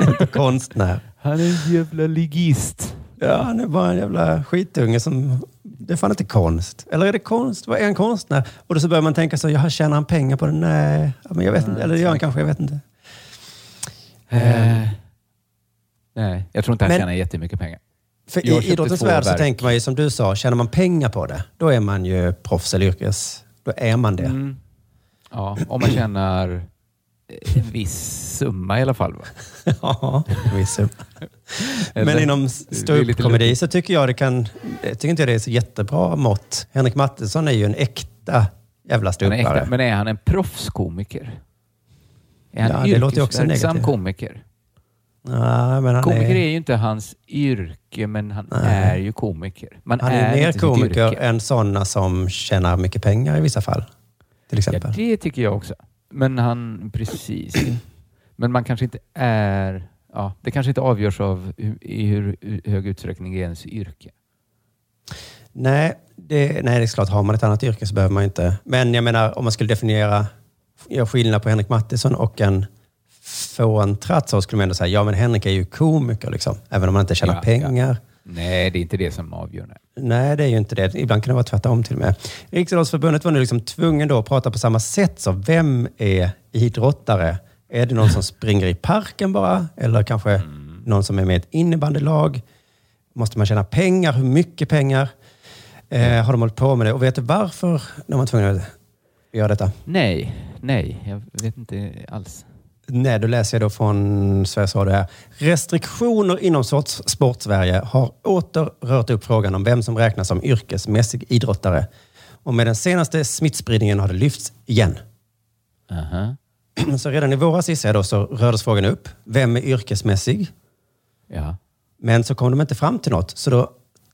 [laughs]
inte konstnär.
Han är en jävla ligist.
Ja, han är bara en jävla skitunge som... Det är fan inte konst. Eller är det konst? Vad är en konstnär? Och då så börjar man tänka så, jag tjänar han pengar på det? Nej, men jag vet inte. Eller det gör han kanske, jag vet inte.
Eh, nej, jag tror inte han
Men-
tjänar jättemycket pengar.
För i idrottens värld så tänker man ju som du sa, tjänar man pengar på det, då är man ju proffs eller yrkes... Då är man det.
Mm. Ja, om man tjänar en viss summa i alla fall. Va? [laughs]
Ja, en viss summa. Men inom
är
ståuppkomedi så tycker jag det kan... Jag tycker inte det är så jättebra mått. Henrik Mattisson är ju en äkta jävla
är
ståuppare.
men är han en proffskomiker? Är han
Ja,
en
det låter ju också
yrkesverksam komiker?
Nej, men han
Komiker är
är,
ju inte hans yrke, men han
Nej.
är ju komiker. Man
han är mer
inte sitt
komiker än sådana som tjänar mycket pengar i vissa fall. Till
Ja,
exempel.
det tycker jag också. Men han, precis. Men man kanske inte är... Ja, det kanske inte avgörs av i hur hög utsträckning det är ens yrke.
Nej, det, nej, det är klart. Har man ett annat yrke så behöver man inte... Men jag menar, om man skulle definiera, göra skillnad på Henrik Mattisson och en fåntratt så skulle man ändå säga, ja men Henrik är ju komiker liksom. Även om man inte tjänar
Ja,
pengar.
Nej, det är inte det som avgör. Nej.
Nej, det är ju inte det. Ibland kan det vara tvärtom till och med. Riksidrottsförbundet var nu liksom tvungen då att prata på samma sätt. Så vem är idrottare? Är det någon som springer i parken bara? Eller kanske någon som är med i ett innebandylag? Måste man tjäna pengar? Hur mycket pengar? Eh, har de hållit på med det? Och vet du varför de var tvungna att göra detta?
nej, nej, jag vet inte alls.
Nej, då läser jag då från Sveriges Radio här. Restriktioner inom Sport-Sverige har åter rört upp frågan om vem som räknas som yrkesmässig idrottare. Och med den senaste smittspridningen har det lyfts igen.
Aha. [clears throat]
Så redan i våras gissar jag då så rördes frågan upp. Vem är yrkesmässig?
Ja.
Men så kom de inte fram till något. Så då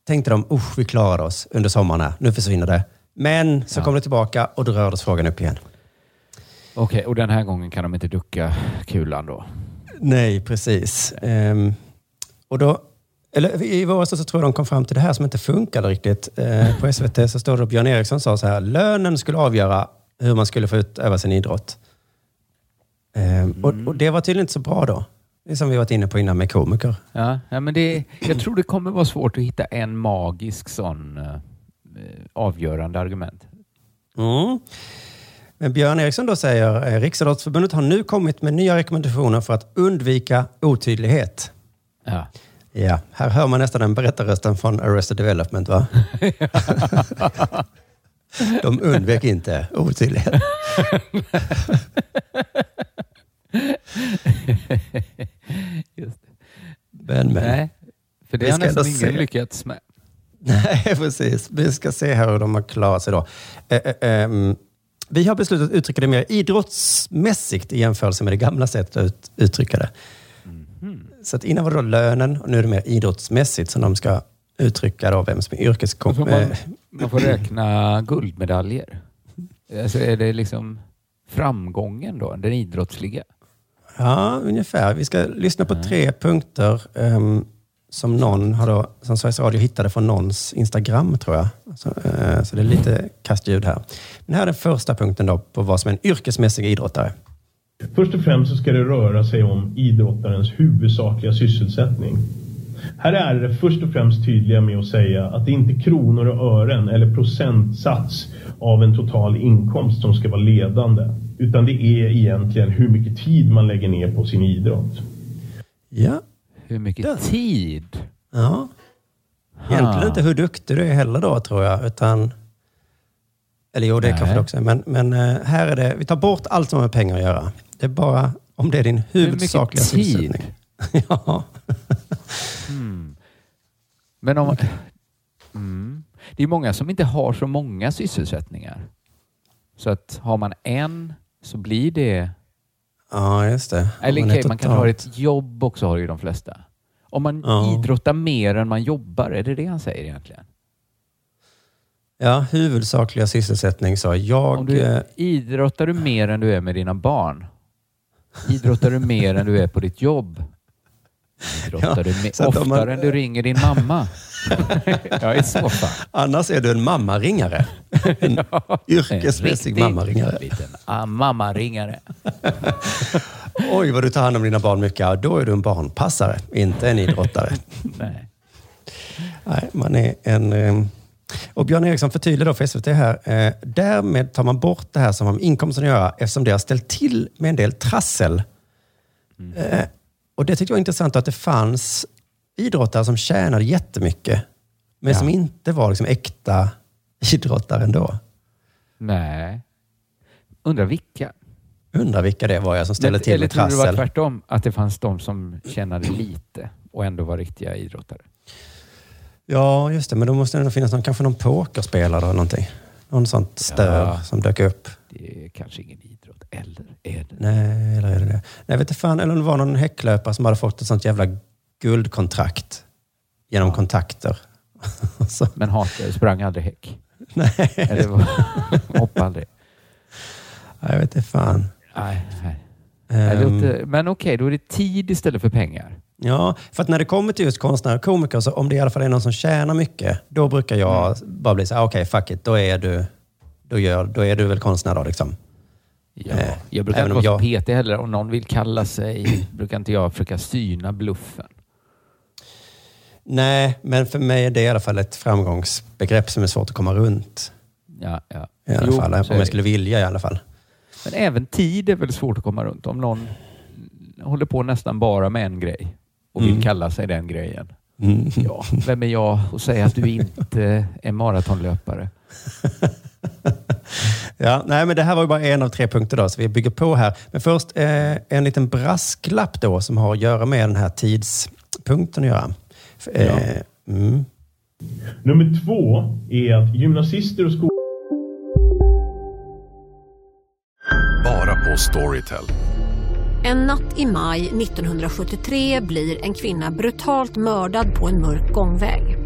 tänkte de, usch vi klarade oss under sommaren här. Nu försvinner det. Men så
Ja.
kom det tillbaka och då rördes frågan upp igen.
Okej, och den här gången kan de inte ducka kulan då?
Nej, precis. Ehm, och då, eller I våras så tror jag de kom fram till det här som inte funkade riktigt. Eh, på SVT så står det att Björn Eriksson sa så här, lönen skulle avgöra hur man skulle få utöva sin idrott. Ehm, och, och det var tydligen inte så bra då. Det är som vi varit inne på innan med komiker.
Ja, ja men det, jag tror det kommer vara svårt att hitta en magisk sån eh, avgörande argument.
Mm. Men Björn Eriksson då säger, eh, Riksidrottsförbundet har nu kommit med nya rekommendationer för att undvika otydlighet.
Ja.
Ja, här hör man nästan den berättarrösten från Arrested Development va? [laughs] De undvek inte otydlighet. [laughs]
Just det.
Men, men.
Nej, för det
Vi
har nästan ingen
se.
lyckats med.
Nej, [laughs] precis. Vi ska se här hur de har klarat sig då. Eh, eh, ehm, vi har beslutat att uttrycka det mer idrottsmässigt i jämförelse med det gamla sättet att ut, uttrycka det. Så att innan var det då lönen och nu är det mer idrottsmässigt som de ska uttrycka då vem som är yrkeskom...
Man,
eh,
man får räkna guldmedaljer. Alltså är det liksom framgången då, den idrottsliga?
Ja, ungefär. Vi ska lyssna på tre punkter ehm, som någon har då, som Sveriges Radio hittade från någons Instagram, tror jag. Så, eh, så det är lite kastljud här. Men här är den första punkten då på vad som är en yrkesmässig idrottare.
Först och främst så ska det röra sig om idrottarens huvudsakliga sysselsättning. Här är det först och främst tydliga med att säga att det inte är kronor och ören eller procentsats av en total inkomst som ska vara ledande. Utan det är egentligen hur mycket tid man lägger ner på sin idrott.
Ja.
Hur mycket tid?
ja. Egentligen
Ah.
inte hur duktig du är heller då, tror jag. Utan, eller jo, det
Nej.
kanske det också är. Men, men eh, här är det, vi tar bort allt som har med pengar att göra. Det är bara om det är din huvudsakliga sysselsättning. [laughs] ja.
Hmm. Men om... Mm. Det är många som inte har så många sysselsättningar. Så att har man en så blir det...
ja, just det.
Eller
man
man kan ha ett jobb också, har ju de flesta. Om man
Ja.
idrottar mer än man jobbar, är det det han säger egentligen?
Ja, huvudsakliga sysselsättning sa jag.
Om du,
eh,
idrottar du mer än du är med dina barn? Idrottar du mer än du är på ditt jobb? Idrottar
Ja,
du
om
oftare
man-
än du ringer din mamma? [laughs] ja, i så fall.
Annars är du en mammaringare. En [laughs] yrkesmässig
riktig
mammaringare.
Liten ah, mammaringare. [laughs]
Oj, vad du tar hand om dina barn mycket. Ja, då är du en barnpassare, inte en idrottare.
Nej.
Nej, man är en... eh, Och Björn Eriksson förtydligar då för SVT här. eh, Därmed tar man bort det här som har med inkomsten att göra eftersom det har ställt till med en del trassel. Eh, Och det tyckte jag var intressant att det fanns idrottare som tjänade jättemycket men
Ja.
som inte var liksom äkta idrottare ändå.
Nej. Undrar vilka?
Undrar vilka det var jag som ställde till
Eller
med
tror du det var
trassel.
tvärtom? Att det fanns de som tjänade lite och ändå var riktiga idrottare?
Ja, just det. Men då måste det nog finnas någon, kanske någon pokerspelare eller någonting. Någon sånt stör
Ja.
som dök upp.
Det är kanske ingen idrott. Eller är det?
Nej, eller är det det? Nej, vet inte fan. Eller om det var någon häcklöpare som hade fått ett sånt jävla guldkontrakt genom kontakter. [laughs] Så,
Men hatade, sprang aldrig häck?
nej,
Eller var- [laughs] hoppade aldrig?
jag vet inte fan.
Nej, nej. Nej, låter- Men okej, då är det tid istället för pengar.
Ja, för att när det kommer till just konstnärer och komiker, så om det i alla fall är någon som tjänar mycket, då brukar jag
Mm.
bara bli så här, okej, fuck it, då är du, då, gör, då är du väl konstnär då liksom.
Ja.
Eh,
Jag brukar
även
inte vara
jag-
petig heller. Om någon vill kalla sig, [clears throat] brukar inte jag försöka syna bluffen.
Nej, men för mig är det i alla fall ett framgångsbegrepp som är svårt att komma runt.
Ja, ja.
I alla
Jo,
fall, om jag skulle vilja i alla fall.
Men även tid är väl svårt att komma runt. Om någon håller på nästan bara med en grej och vill
Mm.
kalla sig den grejen.
Mm.
Ja, vem är jag att säga att du [laughs] inte är maratonlöpare? [laughs]
Ja, nej, men det här var ju bara en av tre punkter då, så vi bygger på här. Men först eh, en liten brasklapp då som har att göra med den här tidspunkten att göra. Eh, mm.
Nummer två är att gymnasister och skol...
Bara på Storytel.
En natt i maj 1973 blir en kvinna brutalt mördad på en mörk gångväg.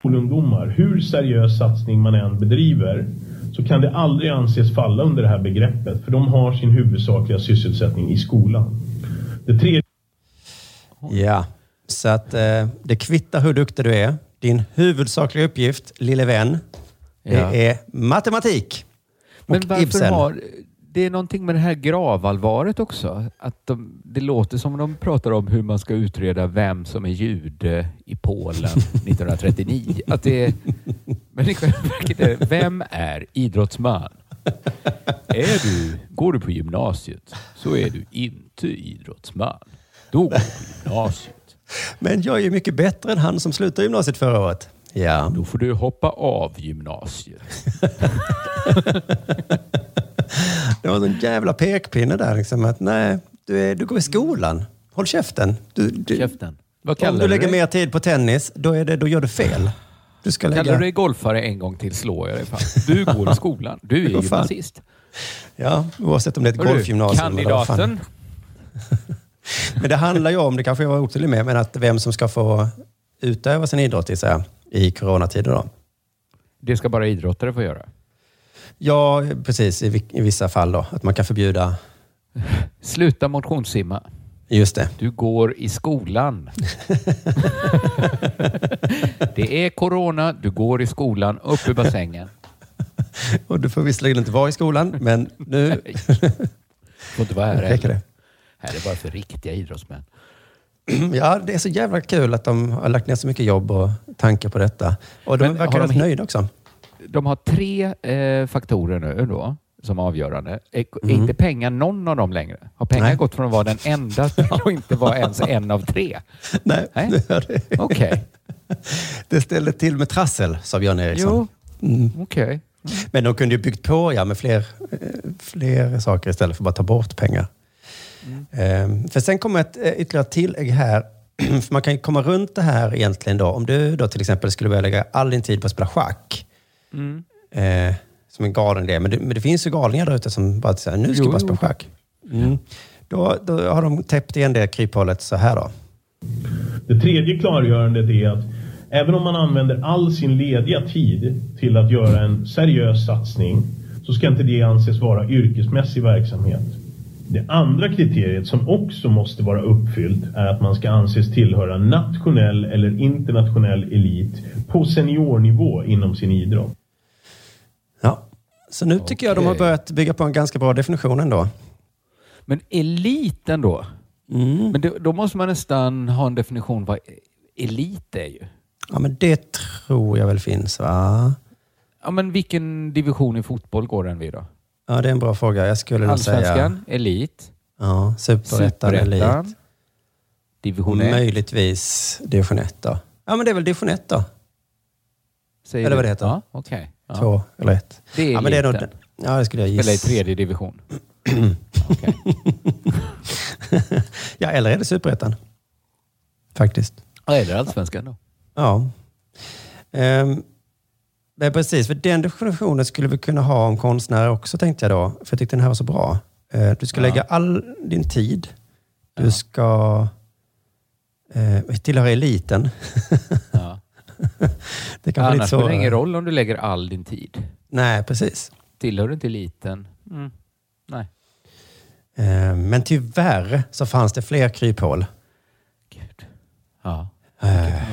Skolungdomar, hur seriös satsning man än bedriver, så kan det aldrig anses falla under det här begreppet, för de har sin huvudsakliga sysselsättning i skolan. Det tredje
Ja, så att eh, det kvittar hur duktig du är. Din huvudsakliga uppgift, lille vän, det
Ja.
är matematik.
Men varför
Ibsen.
har... Det är någonting med det här gravallvaret också. Att de, det låter som de pratar om hur man ska utreda vem som är jude i Polen [laughs] 1939. Att det är, men i själva verket är det, vem är idrottsman? Är du, går du på gymnasiet så är du inte idrottsman. Då går du på gymnasiet.
Men jag är ju mycket bättre än han som slutade gymnasiet förra året. Ja.
Då får du hoppa av gymnasiet. [laughs]
Det var en jävla pekpinne där. Liksom, att, nej, du, är, du går i skolan. Håll käften. Du, du,
Käften. Vad
Om du
du
lägger
det?
mer tid på tennis, då, är det, då gör du fel. Du ska lägga...
Kallar du dig golfare en gång till slår jag dig fan. Du går i skolan. Du är [laughs] gymnasist.
Ja, oavsett om det är ett golfgymnasium fan.
Kandidaten. [laughs]
Men det handlar ju om, det kanske jag var otydlig med, men att vem som ska få utöva sin idrott i, så här, i coronatider. Då.
Det ska bara idrottare få göra.
Ja, precis. I, I vissa fall då. Att man kan förbjuda... [laughs]
Sluta motionssimma.
Just det.
Du går i skolan. [laughs] det är corona, du går i skolan, upp ur bassängen. [laughs]
Och du får visserligen inte vara i skolan, men nu...
får inte vara här heller.
det.
Här är bara för riktiga idrottsmän. [clears throat]
Ja, det är så jävla kul att de har lagt ner så mycket jobb och tankar på detta. Och de
Men
verkar
har de
nöjda också.
De har tre eh, faktorer nu då, som avgörande. Är,
Mm.
inte pengar någon av dem längre? Har pengar
Nej.
gått från att vara den enda [laughs] till att inte vara ens en av tre?
Nej,
Nej? [laughs]
det.
Okej.
Det ställde till med trassel, sa Björn Eriksson.
Jo,
Mm.
okej.
Men de kunde ju byggt på ja, med fler, eh, fler saker istället för att bara ta bort pengar. Eh, För sen kommer ett eh, ytterligare tillägg här. [clears throat] För man kan ju komma runt det här egentligen då. Om du då till exempel skulle börja lägga all din tid på att spela schack.
Mm.
Eh, som en galen idé. Men det, men det finns ju galningar där ute som bara säger nu ska jag bara spela schack. Mm. Då, då har de täppt igen det kryphålet så här då.
Det tredje klargörandet är att även om man använder all sin lediga tid till att göra en seriös satsning så ska inte det anses vara yrkesmässig verksamhet. Det andra kriteriet som också måste vara uppfyllt är att man ska anses tillhöra nationell eller internationell elit på seniornivå inom sin idrott.
Ja, så nu tycker jag de har börjat bygga på en ganska bra definition ändå.
Men eliten då?
Mm.
Men då, då måste man nästan ha en definition vad elit är ju.
Ja, men det tror jag väl finns va?
Ja, men vilken division i fotboll går den vid då?
Ja, det är en bra fråga. Jag skulle nog säga...
Elit.
Ja, superettan, elit.
Division 1.
Möjligtvis division 1 då. Ja, men det är väl division 1 då.
Säger
eller vad det heter.
Ja, okej. Ja.
Två eller ett.
Det är
ja, men det är nog. Ja, det skulle jag gissa.
Eller i tredje division. [clears throat]
ja, eller är det superettan? Faktiskt.
Ja, eller allsvenskan då.
Ja. Um, men precis, för den definitionen skulle vi kunna ha om konstnärer också tänkte jag då. För jag tyckte den här var så bra. Eh, du ska
Ja.
lägga all din tid. Du ska uh, tillhöra eliten. [laughs]
Ja. [laughs]
det kan
Annars spelar det ingen roll om du lägger all din tid.
Nej, precis.
Tillhör du inte eliten? Mm. Nej.
Eh, Men tyvärr så fanns det fler kryphål.
Ja.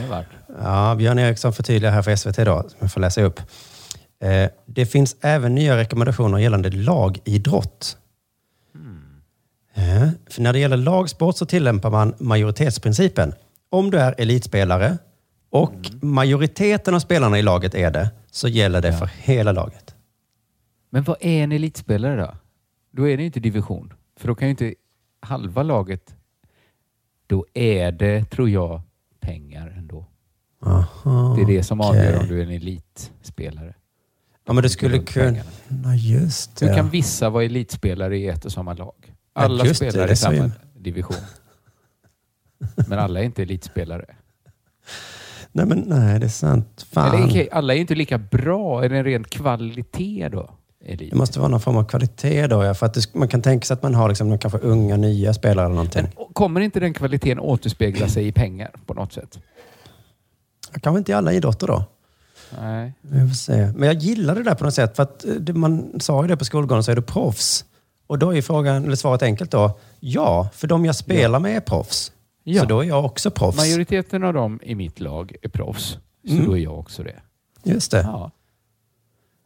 Det varit.
Ja, Björn Eriksson förtydligar här för SVT idag, som jag får läsa upp. Eh, Det finns även nya rekommendationer gällande lagidrott. Eh, För när det gäller lagsport så tillämpar man majoritetsprincipen. Om du är elitspelare och majoriteten av spelarna i laget är det, så gäller det för hela laget.
Men vad är en elitspelare då? Då är det inte division. För då kan ju inte halva laget... Då är det, tror jag, pengar ändå.
Aha,
Det är det som
okej.
avgör om du är en elitspelare.
Ja, men du skulle kunna... Ja, just det.
kan vissa vara elitspelare i ett och samma lag?
Ja,
Alla
det,
spelar
det
i samma division. [laughs] Men alla är inte elitspelare.
Nej, men nej, det är sant. Fan.
Eller, alla är inte lika bra. Är det en ren kvalitet då? Elit.
Det måste vara någon form av kvalitet då, ja, för att det, man kan tänka sig att man har liksom, kanske unga, nya spelare eller någonting.
Kommer inte den kvaliteten återspegla sig i pengar på något sätt?
Kanske inte i alla idrotter då.
Nej.
Får se. Men jag gillar det där på något sätt. För att eh, det, man sa ju det på skolgården, så är du proffs. Och då är frågan, eller svaret enkelt då. Ja, för de jag spelar med är proffs.
Ja.
Så då är jag också proffs.
Majoriteten av dem i mitt lag är proffs. Så
Mm.
då är jag också det.
Just det.
Ja.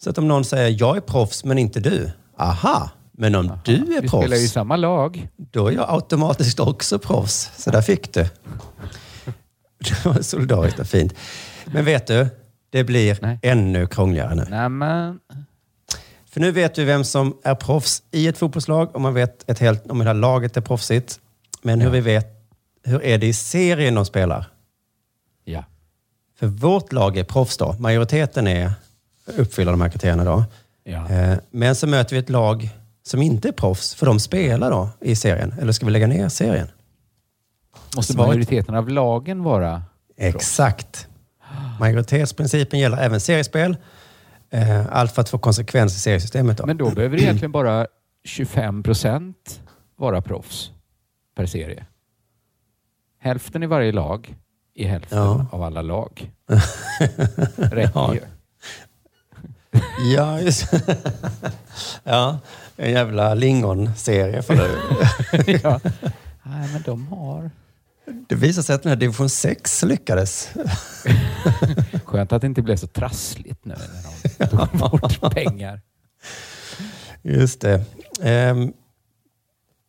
Så att om någon säger, jag är proffs men inte du. Aha, men om du är
Vi spelar ju
proffs,
samma lag.
då är jag automatiskt också proffs. Så där fick du. [laughs] Det var solidariskt och fint. Men vet du, det blir ännu krångligare nu.
Nämen.
För nu vet du vem som är proffs i ett fotbollslag och man vet ett helt, om hela laget är proffsigt. Men hur vi vet, hur är det i serien de spelar?
Ja.
För vårt lag är proffs då. Majoriteten är, uppfyller de här kriterierna då.
Ja.
Eh, Men så möter vi ett lag som inte är proffs, för de spelar då i serien. Eller ska vi lägga ner serien?
Måste majoriteten av lagen vara
Exakt. Majoritetsprincipen gäller även seriespel. Eh, Allt för att få konsekvens i seriesystemet. Då.
Men då behöver det egentligen bara 25 procent vara proffs per serie. Hälften i varje lag i hälften
Ja.
av alla lag. [laughs] Räcker ju.
Ja, just [laughs] Ja, en jävla lingonserie för du. [laughs]
ja. [laughs] Nej, men de har...
Det visar sig att den här division 6 lyckades.
Skönt att det inte blev så trassligt nu när de tog bort pengar.
Just det. Ehm,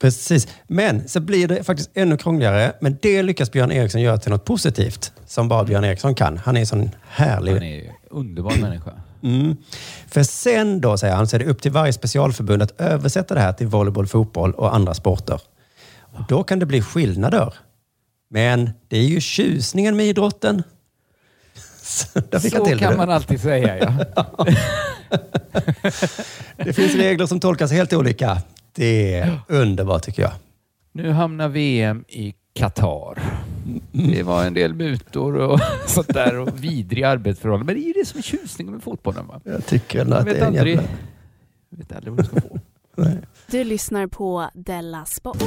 precis. Men så blir det faktiskt ännu krångligare. Men det lyckas Björn Eriksson göra till något positivt som bara Björn Eriksson kan. Han är en sån härlig...
Han är en underbar människa.
Mm. För sen då, säger han, så är det upp till varje specialförbund att översätta det här till volleyboll, fotboll och andra sporter. Och då kan det bli skillnader. Men det är ju tjusningen med idrotten. [laughs] Så,
Så kan man alltid säga, ja. [laughs]
Det finns regler som tolkas helt olika. Det är underbart tycker jag.
Nu hamnar VM i Qatar. Det var en del mutor och [laughs] sånt där och vidriga arbetsförhållanden. Men det är ju det som är tjusningen med fotbollen. Va?
Jag tycker att det
vet
är en jävla...
vet aldrig vad du ska få.
Du lyssnar på Della Sport.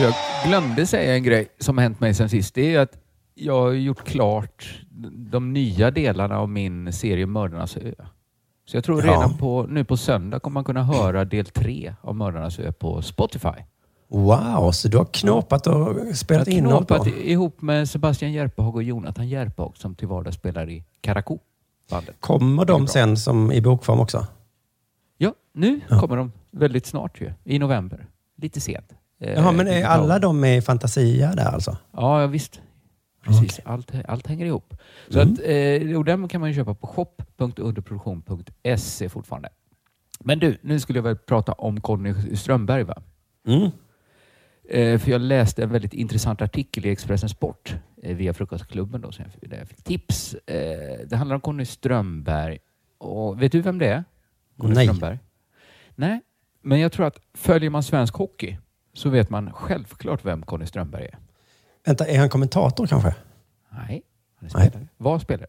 Jag glömde säga en grej som hänt mig sen sist. Det är att jag har gjort klart de nya delarna av min serie Mördarnas ö. Så jag tror
Ja.
redan på, nu på söndag kommer man kunna höra del tre av Mördarnas ö på Spotify.
Wow, så du har knåpat och spelat
Jag har
in och
knåpat ihop med Sebastian Järpehag och Jonathan Järpehag som till vardags spelar i Karakou. Bandet.
Kommer de sen som i bokform också?
Ja, nu kommer de väldigt snart ju. I november. Lite sent. Eh,
Jaha, men är alla de med i Fantasia där alltså?
Ja, ja visst. Precis. Allt, allt hänger ihop. Så
Mm.
att, eh, och den kan man köpa på shop.underproduktion.se fortfarande. Men du, nu skulle jag väl prata om Conny Strömberg va?
Mm.
Eh, för jag läste en väldigt intressant artikel i Expressen Sport eh, via Frukostklubben då, där jag fick tips. Eh, det handlar om Conny Strömberg. Och vet du vem det är? Conny
Nej.
Strömberg? Nej, men jag tror att följer man svensk hockey så vet man självklart vem Conny Strömberg är.
Vänta, är han kommentator kanske?
Nej, han är spelare. Var spelare.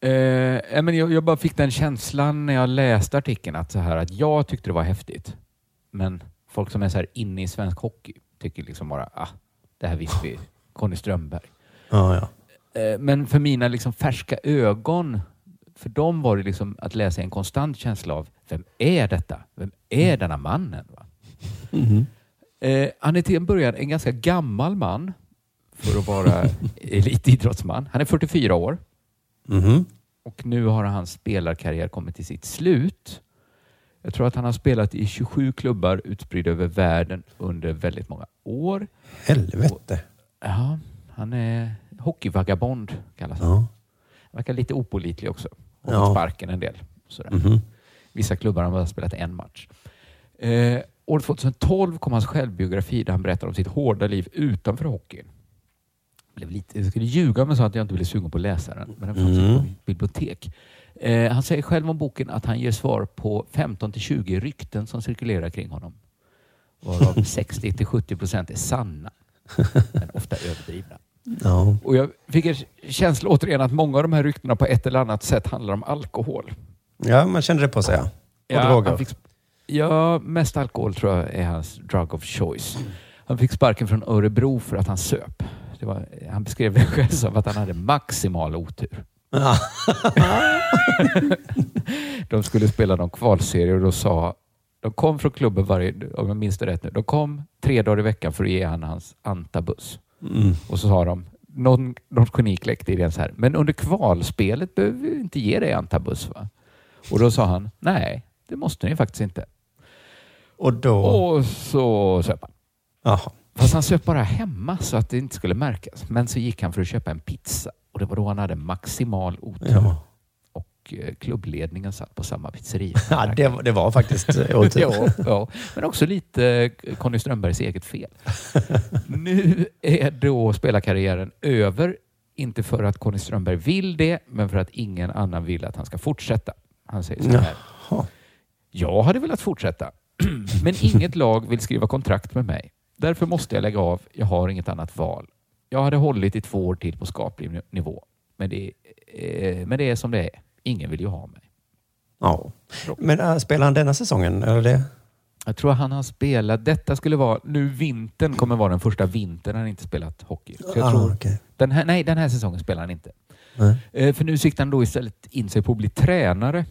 Eh, men jag, jag bara fick den känslan när jag läste artikeln att, så här, att jag tyckte det var häftigt. Men folk som är så här inne i svensk hockey tycker liksom bara ah, det här visste vi. Conny Strömberg.
Ja, ja.
Eh, men för mina liksom färska ögon, för dem var det liksom att läsa en konstant känsla av vem är detta? Vem är denna mannen? Va?
Mhm.
Eh, han är till en början en ganska gammal man för att vara [laughs] elitidrottsman. Han är 44 år
Mhm.
och nu har hans spelarkarriär kommit till sitt slut. Jag tror att han har spelat i 27 klubbar utspridda över världen under väldigt många år.
Helvete.
Ja, han är hockeyvagabond kallas han.
Ja.
Verkar lite opolitlig också. Och
Ja.
sparken en del. Sådär.
Mhm.
Vissa klubbar har bara spelat en match. Eh, år 2012 kom hans självbiografi där han berättar om sitt hårda liv utanför hockeyn. Blev lite, jag skulle ljuga om jag sa att jag inte ville suga på att läsa den, men den fanns
Mm.
på mitt bibliotek. Eh, han säger själv om boken att han ger svar på 15 till 20 rykten som cirkulerar kring honom. Varav [laughs] 60 till 70 procent är sanna, men ofta överdrivna.
Ja.
Och jag fick en känsla återigen att många av de här ryktena på ett eller annat sätt handlar om alkohol.
ja, man kände det på sig ja. Droger.
han fick, ja, mest alkohol tror jag är hans drug of choice. Han fick sparken från Örebro för att han söp. Var, han beskrev det själv som att han hade maximal otur. [laughs] de skulle spela någon kvalserie och då sa de kom från klubben varje, om jag minns det rätt nu, de kom tre dagar i veckan för att ge han hans antabus.
Mm.
Och så sa de, någon, något geni kläckte idén så här, men under kvalspelet behöver vi inte ge dig antabus va? Och då sa han, nej, det måste ni faktiskt inte.
Och då?
Och så söp han.
Jaha.
Fast han söp bara hemma så att det inte skulle märkas. Men så gick han för att köpa en pizza och det var då han hade maximal otur.
Ja.
Och eh, klubbledningen satt på samma pizzeria. [laughs]
Ja, det, var- det var faktiskt eh, otur. [laughs]
ja, ja, men också lite eh, Conny Strömbergs eget fel. [laughs] nu är då spelarkarriären över. Inte för att Conny Strömberg vill det, men för att ingen annan vill att han ska fortsätta. Han säger så här.
Jaha.
Jag hade velat fortsätta, [clears throat] men inget lag vill skriva kontrakt med mig. Därför måste jag lägga av. Jag har inget annat val. Jag hade hållit i två år till på skaplig nivå, men det, är, men det är som det är. Ingen vill ju ha mig.
Ja. Men äh, spelar han denna säsongen? Eller det?
Jag tror han har spelat, detta skulle vara, nu vintern kommer vara den första vintern han inte spelat hockey. Så jag
Ah,
tror,
okej.
den här, nej, den här säsongen spelar han inte. Eh, För nu siktar han då istället in sig på att bli tränare.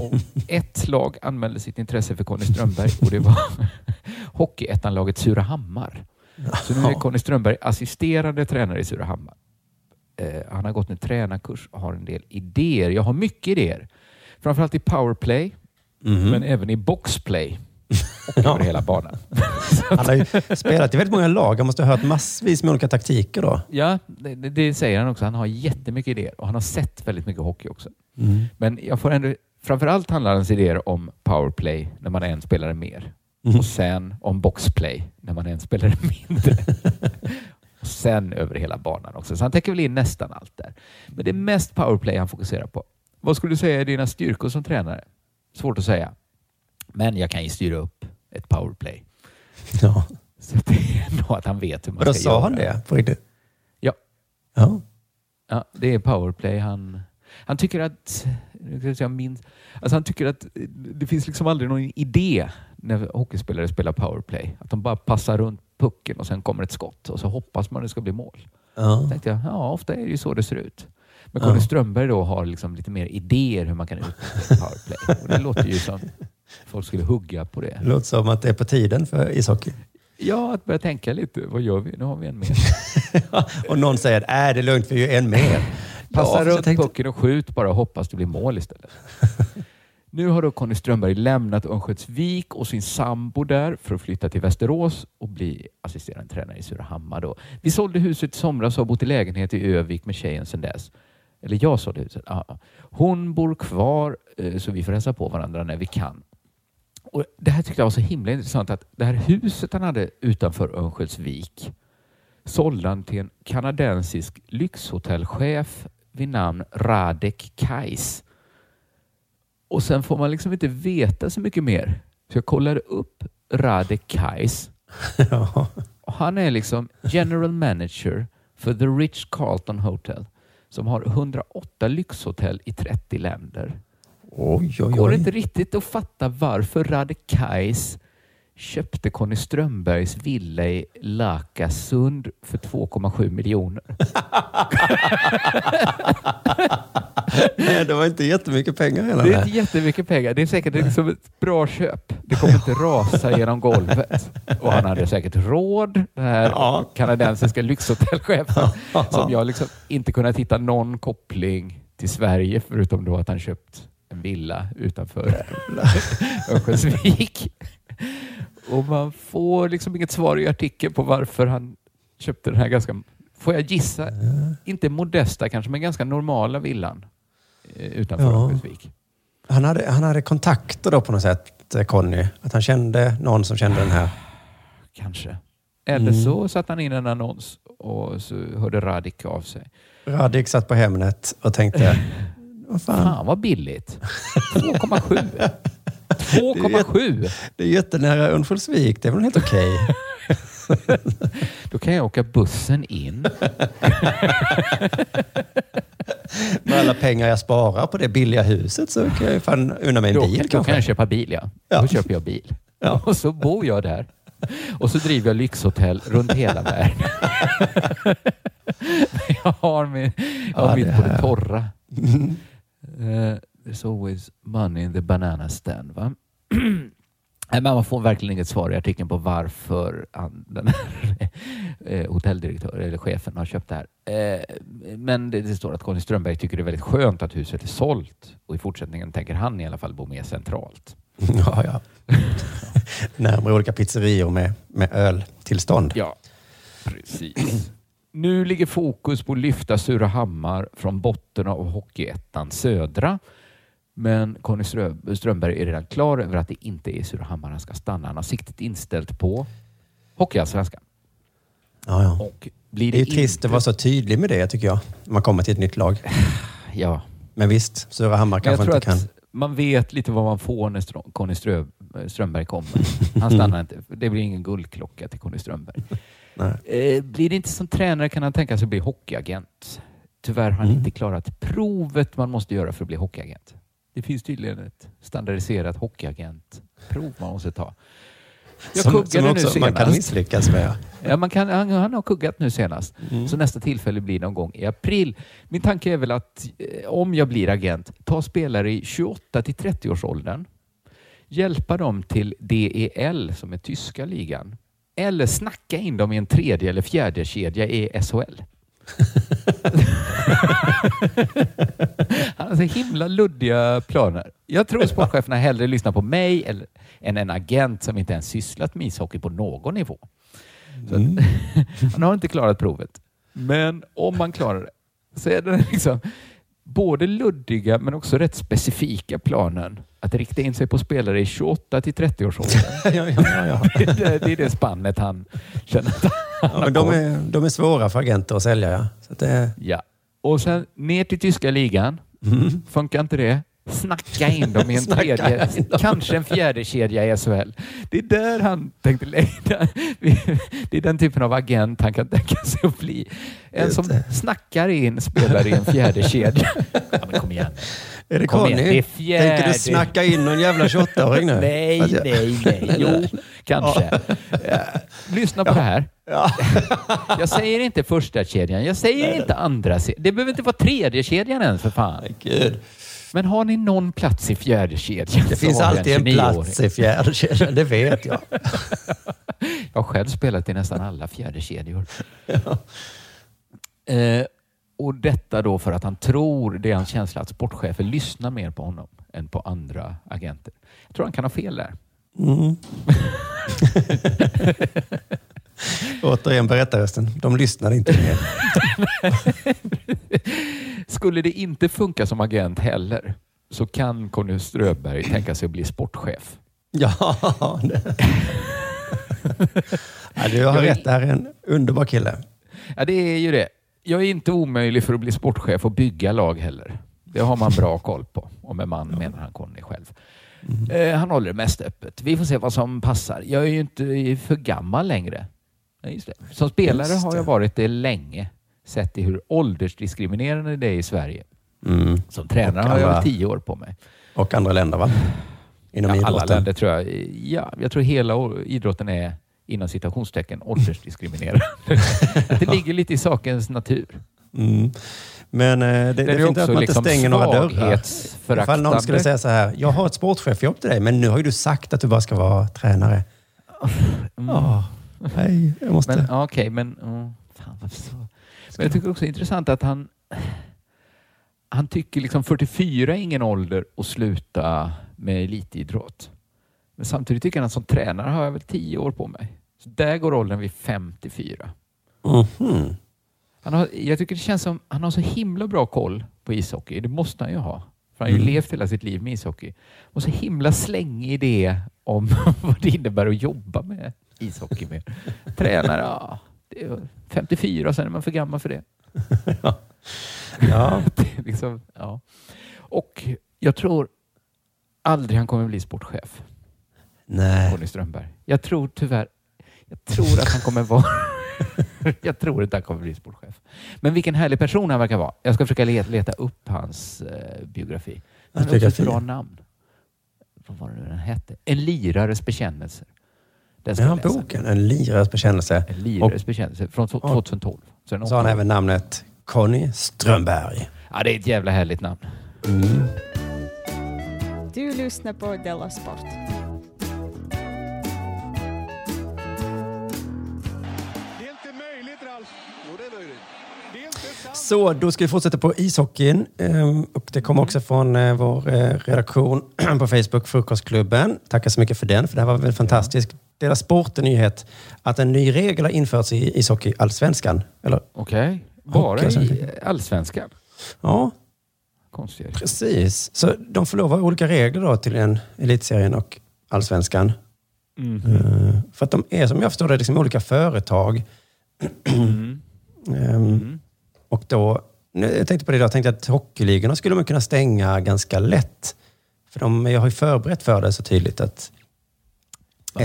Och ett lag anmälde sitt intresse för Conny Strömberg och det var [laughs] Hockeyettanlaget Surahammar. Så nu är Conny Strömberg assisterande tränare i Surahammar. Eh, han har gått en tränarkurs och har en del idéer. Jag har mycket idéer. Framförallt i powerplay,
Mhm.
men även i boxplay och över hela banan. [laughs]
Han har ju spelat i väldigt många lag. Han måste ha hört massvis med olika taktiker då.
Ja, det, det- det säger han också. Han har jättemycket idéer och han har sett väldigt mycket hockey också.
Mm.
Men jag får ändå, framförallt handlar hans idéer om powerplay när man är en spelare mer.
Mm.
Och sen om boxplay när man är en spelare [laughs] mindre. och sen över hela banan också. Så han täcker väl in nästan allt där. Men det är mest powerplay han fokuserar på. Vad skulle du säga är dina styrkor som tränare? Svårt att säga. Men jag kan ju styra upp ett powerplay. [laughs]
Ja.
Så det är nog att han vet hur man
Och då
ska
sa
göra.
han det på riktigt?
Ja.
Ja.
Ja, det är powerplay han... Han tycker att, jag säga min, alltså han tycker att det finns liksom aldrig någon idé när hockeyspelare spelar powerplay. Att de bara passar runt pucken och sen kommer ett skott och så hoppas man att det ska bli mål.
Ja.
Då tänkte jag, ja ofta är det ju så det ser ut. Men Conny
Ja.
Strömberg då har liksom lite mer idéer hur man kan utnyttja powerplay. Och det låter ju som folk skulle hugga på det.
Det låter som att det är på tiden för ishockey.
Ja, att börja tänka lite. Vad gör vi? Nu har vi en mer. [laughs]
Och någon säger att äh, det är lugnt, vi är ju en mer.
Passa [laughs]
Ja,
runt
tänkte-
pucken och skjut bara och hoppas det blir mål istället. [laughs] nu har då Conny Strömberg lämnat Örnsköldsvik och sin sambo där för att flytta till Västerås och bli assisterande tränare i Surahammar. Då. Vi sålde huset i somras och har bott i lägenhet i Övik med tjejen sedan dess. Eller jag sålde huset. Ja. Hon bor kvar eh, så vi får hälsa på varandra när vi kan. Och det här tyckte jag var så himla intressant att det här huset han hade utanför Örnsköldsvik sålde han till en kanadensisk lyxhotellchef vid namn Radek Kais. Och sen får man liksom inte veta så mycket mer. Så jag kollade upp Radek Kais. [laughs] Och han är liksom general manager för The Rich Carlton Hotel som har 108 lyxhotell i 30 länder.
Oj, oj,
Går
oj.
inte riktigt att fatta varför Radek Kais köpte Conny Strömbergs villa i Lakasund för 2,7 miljoner.
Nej, det var inte jättemycket pengar hela
Det är inte jättemycket pengar. Det är säkert liksom ett bra köp. Det kommer inte rasa genom golvet. Och han hade säkert råd, den här kanadensiska lyxhotellchefen, som jag liksom inte kunnat hitta någon koppling till Sverige förutom då att han köpt en villa utanför [laughs] Örnsköldsvik. Och man får liksom inget svar i artikeln på varför han köpte den här ganska, får jag gissa, inte modesta kanske, men ganska normala villan eh, utanför
Ja.
Örnsköldsvik.
Han hade, han hade kontakter då på något sätt, eh, Conny. Att han kände någon som kände den här.
Kanske. Eller
Mm.
så satte han in en annons och så hörde Radik av sig.
Radik satt på Hemnet och tänkte, [laughs] vad fan.
Fan vad billigt. 2,7. 2,7.
Det är jättenära Örnsköldsvik, det är väl helt okej? [laughs]
Då kan jag åka bussen in. [laughs]
Med alla pengar jag sparar på det billiga huset så kan jag ju fan unna mig en
Då,
bil
då
kanske.
kan jag köpa bil, ja.
Ja.
Då köper jag bil. [laughs] Och så bor jag där. Och så driver jag lyxhotell runt hela världen. jag har, min, jag har
Ja,
mitt på det torra. Eh, there's always money in the banana stand. Va? [clears throat] Nej, men man får verkligen inget svar i artikeln på varför han, [laughs] den här eh, hotelldirektören eller chefen har köpt det här. Eh, Men det, det står att Conny Strömberg tycker det är väldigt skönt att huset är sålt och i fortsättningen tänker han i alla fall bo mer centralt. [laughs]
Ja, ja. [laughs] Närmare olika pizzerior med, med öltillstånd.
Ja, precis. Nu ligger fokus på att lyfta Surahammar från botten av Hockeyettan Södra. Men Conny Strö- Strömberg är redan klar över att det inte är Surahammar han ska stanna. Han har siktet inställt på Hockeyallsvenskan.
Ja, ja.
Och blir
Det är
det
ju trist att vara så tydlig med det tycker jag. När man kommer till ett nytt lag. [sighs]
Ja.
Men visst, Surahammar kanske inte kan...
man vet lite vad man får när Strö- Conny Strö- Strömberg kommer. Han stannar inte. Det blir ingen guldklocka till Conny Strömberg.
Nej.
Eh, blir det inte som tränare kan han tänka sig att bli hockeyagent. Tyvärr har han
Mm.
inte klarat provet man måste göra för att bli hockeyagent. Det finns tydligen ett standardiserat hockeyagentprov man måste ta. Jag
Som-
kuggade
som
nu
också man kan
senast.
misslyckas med.
Ja, man kan, han, han har kuggat nu senast.
Mm.
Så nästa tillfälle blir någon gång i april. Min tanke är väl att eh, om jag blir agent, ta spelare i 28 till 30 års åldern, hjälpa dem till DEL som är tyska ligan, eller snacka in dem i en tredje eller fjärde kedja i SHL. [laughs] Han har så himla luddiga planer. Jag tror sportcheferna hellre lyssnar på mig eller, än en agent som inte ens sysslat med ishockey på någon nivå. Att, [laughs] han har inte klarat provet. Men om man klarar det så är det liksom både luddiga men också rätt specifika planen att rikta in sig på spelare i 28 till 30 års åldern. [laughs]
ja, ja, ja, [laughs]
det, det är det spannet han känner att han
Ja, men de, är, de är svåra för agenter att sälja, ja. Så det,
Ja. Och sen ner till tyska ligan.
Mm.
Funkar inte det? snacka in dem i en [laughs] tredje, kanske en fjärde kedja i SHL. Det är där han tänkte lägga. Det är den typen av agent han kan tänka sig att bli. En som snackar in spelare i en fjärde kedja. Ja, men kom igen.
Är det Conny?
det är fjärde.
Tänker du snacka in någon jävla 28-åring nu? [laughs]
Nej,
Att jag-
nej, nej. [laughs] Jo, kanske. Ja. Lyssna på det här. [laughs] Jag säger inte första kedjan. jag säger inte andra kedjan. Det behöver inte vara tredje kedjan ens för fan.
Gud.
Men har ni någon plats i fjärde kedjan?
Det finns alltid en
29-åring.
plats i fjärde kedjan, det vet jag.
Jag har själv spelat i nästan alla fjärde kedjor. Eh, och detta då för att han tror, det är hans känsla, att sportchefer lyssnar mer på honom än på andra agenter. Jag tror han kan ha fel där.
Mm. [laughs] Återigen berättarrösten. De lyssnade inte mer. [laughs]
Skulle det inte funka som agent heller så kan Conny Ströberg tänka sig att bli sportchef.
Ja, det. [laughs] ja, du har rätt. Det här är en underbar kille.
Ja, det är ju det. Jag är inte omöjlig för att bli sportchef och bygga lag heller. Det har man bra koll på. Och med man menar han Conny själv. Eh, han håller det mest öppet. Vi får se vad som passar. Jag är ju inte för gammal längre. Ja, det. Som spelare har jag varit det länge. Sett i hur åldersdiskriminerande det är i Sverige.
Mm.
Som tränare
Och
har jag
alla-
tio år på mig.
Och andra länder va? Inom
Ja, alla
idrotten.
länder tror jag. Ja, jag tror hela idrotten är inom citationstecken åldersdiskriminerande. [laughs] det ligger lite i sakens natur.
Mm. Men eh, det, det,
är
fint att man inte
liksom
stänger några dörrar. Ifall någon skulle säga så här, jag har ett sportchefjobb till dig, men nu har ju du sagt att du bara ska vara tränare.
Mm.
Åh, nej, jag måste...
Men okej, men... Oh, fan? Men jag tycker också det är intressant att han... Han tycker liksom 44 är ingen ålder att sluta med elitidrott. Men samtidigt tycker han att som tränare har jag väl 10 år på mig. Så där går åldern vid 54.
Mhm.
Han har, jag tycker det känns som han har så himla bra koll på ishockey. Det måste han ju ha. För han har ju
Mm.
levt hela sitt liv med ishockey. Och så himla slängig idé om [laughs] vad det innebär att jobba med ishockey med. Tränare, ja. Det är 54 och sen är man för gammal för det. [laughs]
Ja. [laughs]
Det är liksom, ja. Och jag tror aldrig han kommer bli sportchef.
Nej.
Conny Strömberg. Jag tror tyvärr, jag tror att han kommer vara [laughs] jag tror inte han kommer bli sportchef. Men vilken härlig person han verkar vara. Jag ska försöka leta, leta upp hans eh, biografi. Han har också ett bra namn. Vad var det nu den hette? En lirares bekännelse. Den ska jag läsa.
boken. En lirares bekännelse.
En lirares bekännelse från 2012. Så den
Så har han även namnet Conny Strömberg.
Ja, det är ett jävla härligt namn.
Mm.
Du lyssnar på Della Sport.
Så, då ska vi fortsätta på ishockeyn. Ehm, Och det kommer också från eh, vår eh, redaktion [clears throat] på Facebook, Frukostklubben. Tackar så mycket för den, för det här var väl fantastiskt. Deras sport är nyhet att en ny regel har införts i ishockey-allsvenskan. Eller?
Okej. Bara
Hockey,
i allsvenskan?
Ja,
Konstigt.
precis. Så de får lov att ha olika regler då till en elitserien och allsvenskan. Eh, För att de är, som jag förstår det, liksom olika företag. [clears throat]
Mm.
Ehm, Och då, nu, jag tänkte på det idag, tänkte att hockeyligorna skulle man kunna stänga ganska lätt. För de jag har ju förberett för det så tydligt att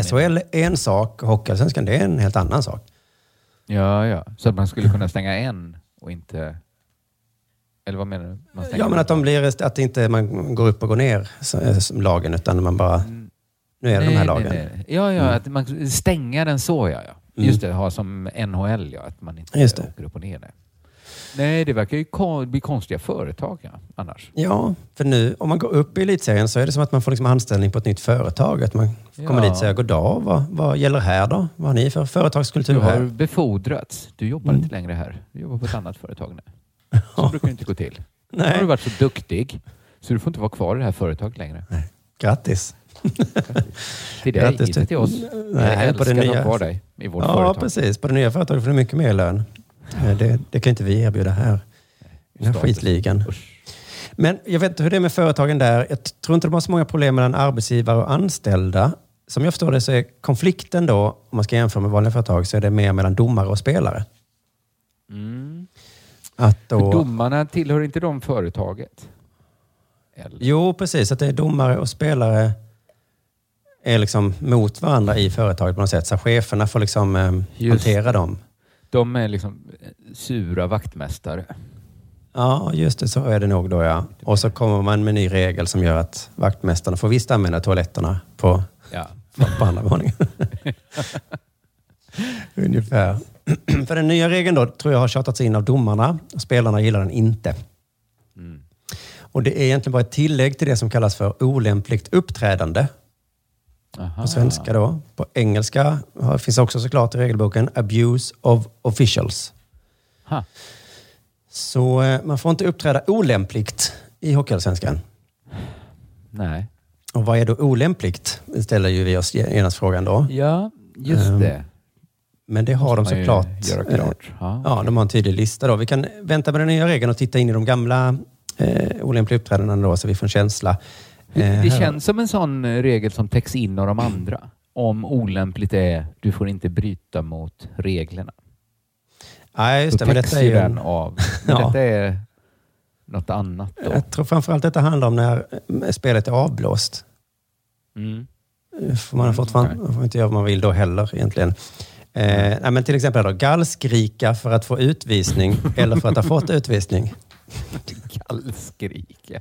SHL är en sak och Hockeyallsvenskan det är en helt annan sak.
Ja, ja. Så att man skulle kunna stänga en och inte... Eller vad menar du? Stänger
Ja, men att, de blir, att inte man går upp och går ner eh, som lagen, utan man bara... Nu är det de här
Nej,
lagen.
nej, nej. Ja, ja,
Mm.
att man stänga den så ja. ja.
Mm.
Just det, ha som NHL ja, att man inte
Just det.
åker upp och ner. Nej. Nej, det verkar ju kon- bli konstiga företag ja, annars.
Ja, för nu om man går upp i elitserien så är det som att man får liksom anställning på ett nytt företag. Att man kommer
Ja.
dit och säger, goddag, vad, vad gäller här då? Vad har ni för företagskultur
Du har
här?
befordrats. Du jobbar
Mm.
inte längre här. Du jobbar på ett annat företag nu. [laughs] Så brukar det inte gå till. Nu
Nej.
har du varit så duktig så du får inte vara kvar i det här företaget längre.
Grattis! [laughs]
Till dig,
Grattis
inte till oss.
Nej,
Jag
på det
älskar att
nya.
ha kvar dig i vårt
ja,
företag.
precis. På det nya företaget får du mycket mer lön. Eh, Det, det kan inte vi erbjuda här. Den här skitligan. Men jag vet inte hur det är med företagen där. Jag tror inte de har så många problem mellan arbetsgivare och anställda. Som jag förstår det så är konflikten då, om man ska jämföra med vanliga företag, så är det mer mellan domare och spelare.
Mm.
Att då,
domarna tillhör inte de företaget? Eller?
Jo, precis. Att det är domare och spelare är liksom mot varandra i företaget på något sätt. Så cheferna får liksom eh, hantera dem.
De är liksom sura vaktmästare.
Ja, just det. Så är det nog då ja. Och så kommer man med en ny regel som gör att vaktmästarna får visst använda toaletterna på,
Ja.
på andra våningen. [laughs] Ungefär. [clears throat] För den nya regeln då tror jag har tjatats in av domarna. Spelarna gillar den inte. Och det är egentligen bara ett tillägg till det som kallas för olämpligt uppträdande. På svenska då. På engelska finns också såklart i regelboken abuse of officials.
Ha.
Så eh, man får inte uppträda olämpligt i Hockeyallsvenskan.
Nej.
Och vad är då olämpligt? ställer ju vi oss genast frågan då.
Ja, just
Ehm,
det.
Men det har de
Måste
såklart.
göra klart.
eh,
Ja,
Ja, de har en tydlig lista då. Vi kan vänta med den nya regeln och titta in i de gamla eh, olämpliga uppträdandena då, så vi får en känsla.
Det,
Eh,
det känns som en sån eh, regel som täcks in av de andra. Om olämpligt är, du får inte bryta mot reglerna.
Nej, just det. Men detta är
ju den
en,
av. [laughs] Men
Ja.
detta är något annat då.
Jag tror framförallt detta handlar om när eh, spelet är avblåst.
Mm.
Får man, fortfarande, man får inte göra vad man vill då heller egentligen. Eh, nej, men till exempel då, gallskrika för att få utvisning eller för att ha fått utvisning. [laughs]
Gallskrika.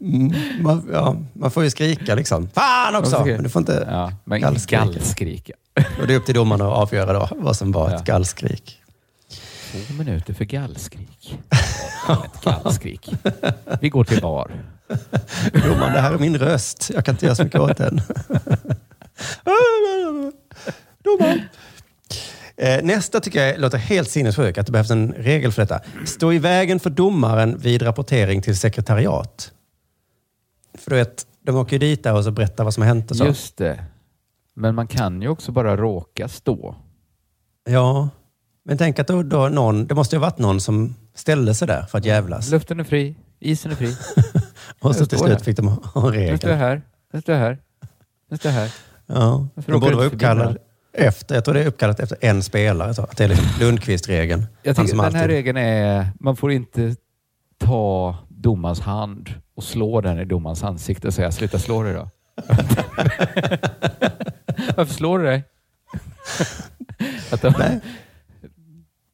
Mm, man, ja, man får ju skrika liksom. Fan också! Men du får inte
Ja, men
gallskrika.
gallskrika.
Och det är upp till domarna att avgöra då vad som var ett
Ja.
gallskrik.
Två minuter för gallskrik. Ett gallskrik. Vi går till bar.
Domaren, det här är min röst. Jag kan inte göra så mycket åt den. [laughs] Domaren. Eh, Nästa tycker jag låter helt sinnessjuk, att det behövs en regel för detta. Stå i vägen för domaren vid rapportering till sekretariat. För du vet, de åker ju dit där och så berättar vad som har hänt och så.
Just det. Men man kan ju också bara råka stå.
Ja, men tänk att då, då någon, det måste ju ha varit någon som ställde sig där för att jävlas.
Luften är fri, isen är fri. [laughs]
Och så till slut
här.
fick de ha en
Nu står jag
regel.
här, nu står jag här, nu står jag här.
Ja, de borde vara
inte förbi
uppkallad
mig?
Efter, jag tror det är uppkallat efter en spelare. Så att det är liksom Lundqvist-regeln.
Jag tycker den här
alltid-
regeln är, man får inte ta domans hand och slå den i domans ansikte och säga sluta slå dig då. [laughs] Varför slår du dig? [laughs] Att de,
Nej.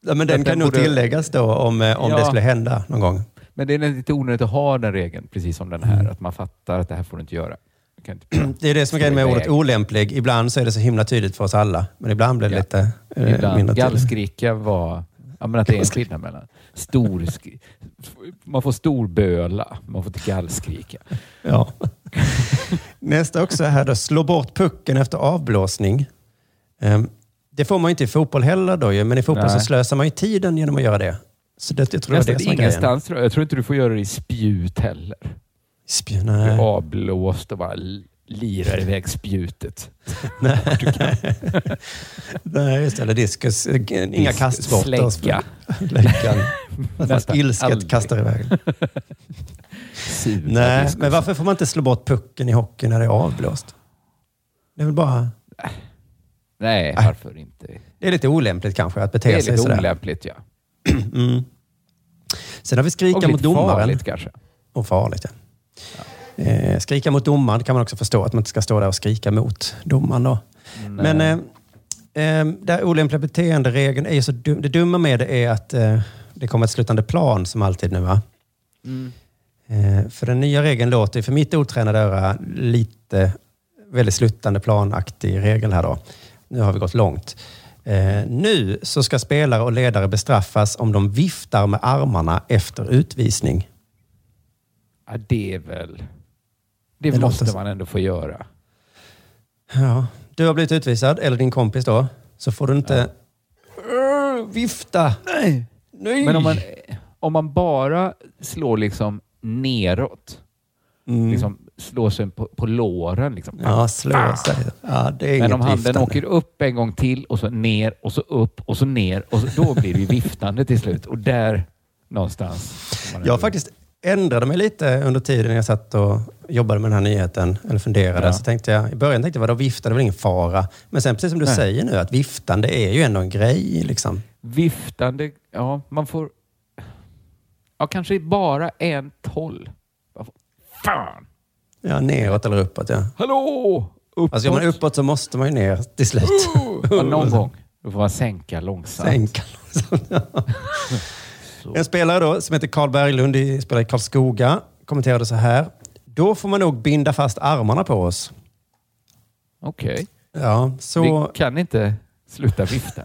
Ja, men den kan nog
borde-
tilläggas då om, eh, om
Ja.
det skulle hända någon gång.
Men det är lite onödigt att ha den regeln, precis som den här, att man fattar att det här får du inte göra. [clears throat]
Det är det som är grejen med ordet olämplig. Ibland så är det så himla tydligt för oss alla, men ibland blir det
Ja.
lite eh, mindre
Ibland
tydligt.
gallskrika var... Ja, men att det är en skillnad mellan stor... Man får storböla, man får inte gallskrika. [laughs]
Ja. Nästa också är här då, slå bort pucken efter avblåsning. Ehm, det får man ju inte i fotboll heller då men i fotboll så
Nej.
slösar man ju tiden genom att göra det. Så det, jag tror det
Nästan
det som grejen.
ingenstans jag. Jag tror inte du får göra det i spjut heller.
Spj-
Du är
nej.
avblåst och bara lirar iväg spjutet. [laughs]
Nej. [laughs] nej, just det. Eller diskus. Inga kastsporter.
slägga.
Läggan. Att ilsket kastar iväg. [laughs] Nej,
diskus.
men varför får man inte slå bort pucken i hockey när det är avblåst? Det är väl bara...
Nej, varför inte?
Det är lite olämpligt kanske att bete
Det är
sig
lite
sådär.
olämpligt, ja. [clears throat]
Mm. Sen har vi skrika
Och lite
mot domaren.
farligt kanske.
Och farligt, ja. Eh, skrika mot domaren kan man också förstå, att man inte ska stå där och skrika mot domaren. Då.
Nej.
Men eh, eh, det här olämpliga beteenderegeln är ju så dum. Det dumma med det är att eh, det kommer ett slutande plan som alltid nu. Va?
Mm.
Eh, för den nya regeln låter för mitt otränade öra lite väldigt slutande planaktig regel här då. Nu har vi gått långt. Eh, nu så ska spelare och ledare bestraffas om de viftar med armarna efter utvisning.
Ja, det är väl... Det,
Det
måste man ändå få göra.
Ja, du har blivit utvisad, eller din kompis då, så får du inte Urr, vifta.
Nej.
Nej.
Men om man, om man bara slår liksom neråt,
Mm.
liksom slår sig på, på låren. Liksom.
Ja, slå sig. Ja, det är
Men om handen
viftande.
åker upp en gång till och så ner och så upp och så ner och så, då blir det ju viftande till slut. Och där någonstans.
Jag
ändå-
faktiskt ändrade mig lite under tiden jag satt och jobbade med den här nyheten, eller funderade.
Ja.
Så tänkte jag, I början tänkte jag, vadå vifta, det är väl ingen fara. Men sen precis som du
Nej.
säger nu, att viftande är ju ändå en grej. Liksom.
Viftande, ja, man får... Ja, kanske bara en. Vad Fan!
Ja, neråt eller uppåt ja.
Hallå! Uppåt!
Alltså, går man uppåt så måste man ju ner till slut. [laughs]
Ja, någon gång. Då får man sänka långsamt.
Sänka långsamt, ja. [laughs] En spelare då, som heter Karl Berglund, spelar i Karlskoga, kommenterade så här. Då får man nog binda fast armarna på oss.
Okej.
Ja, så...
Vi kan inte sluta vifta.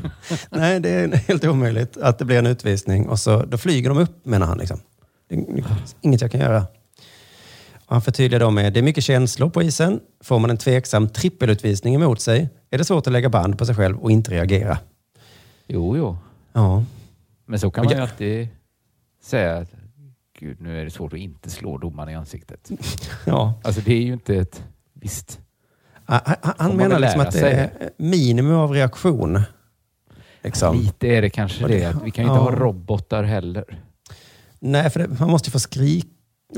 [laughs]
Nej, det är helt omöjligt att det blir en utvisning och så, då flyger de upp menar han. Liksom. Det är inget jag kan göra. Och han förtydligar då med, det är mycket känslor på isen. Får man en tveksam trippelutvisning emot sig är det svårt att lägga band på sig själv och inte reagera.
Jo, jo.
Ja.
Men så kan man ju alltid säga att gud, nu är det svårt att inte slå domaren i ansiktet. [laughs]
Ja.
Alltså det är ju inte ett visst...
Han, han, menar liksom att det är minimum av reaktion. Liksom.
Lite är det kanske
det-
det. Vi kan ju inte
ja.
ha robotar heller.
Nej, för det, man måste ju få skrika,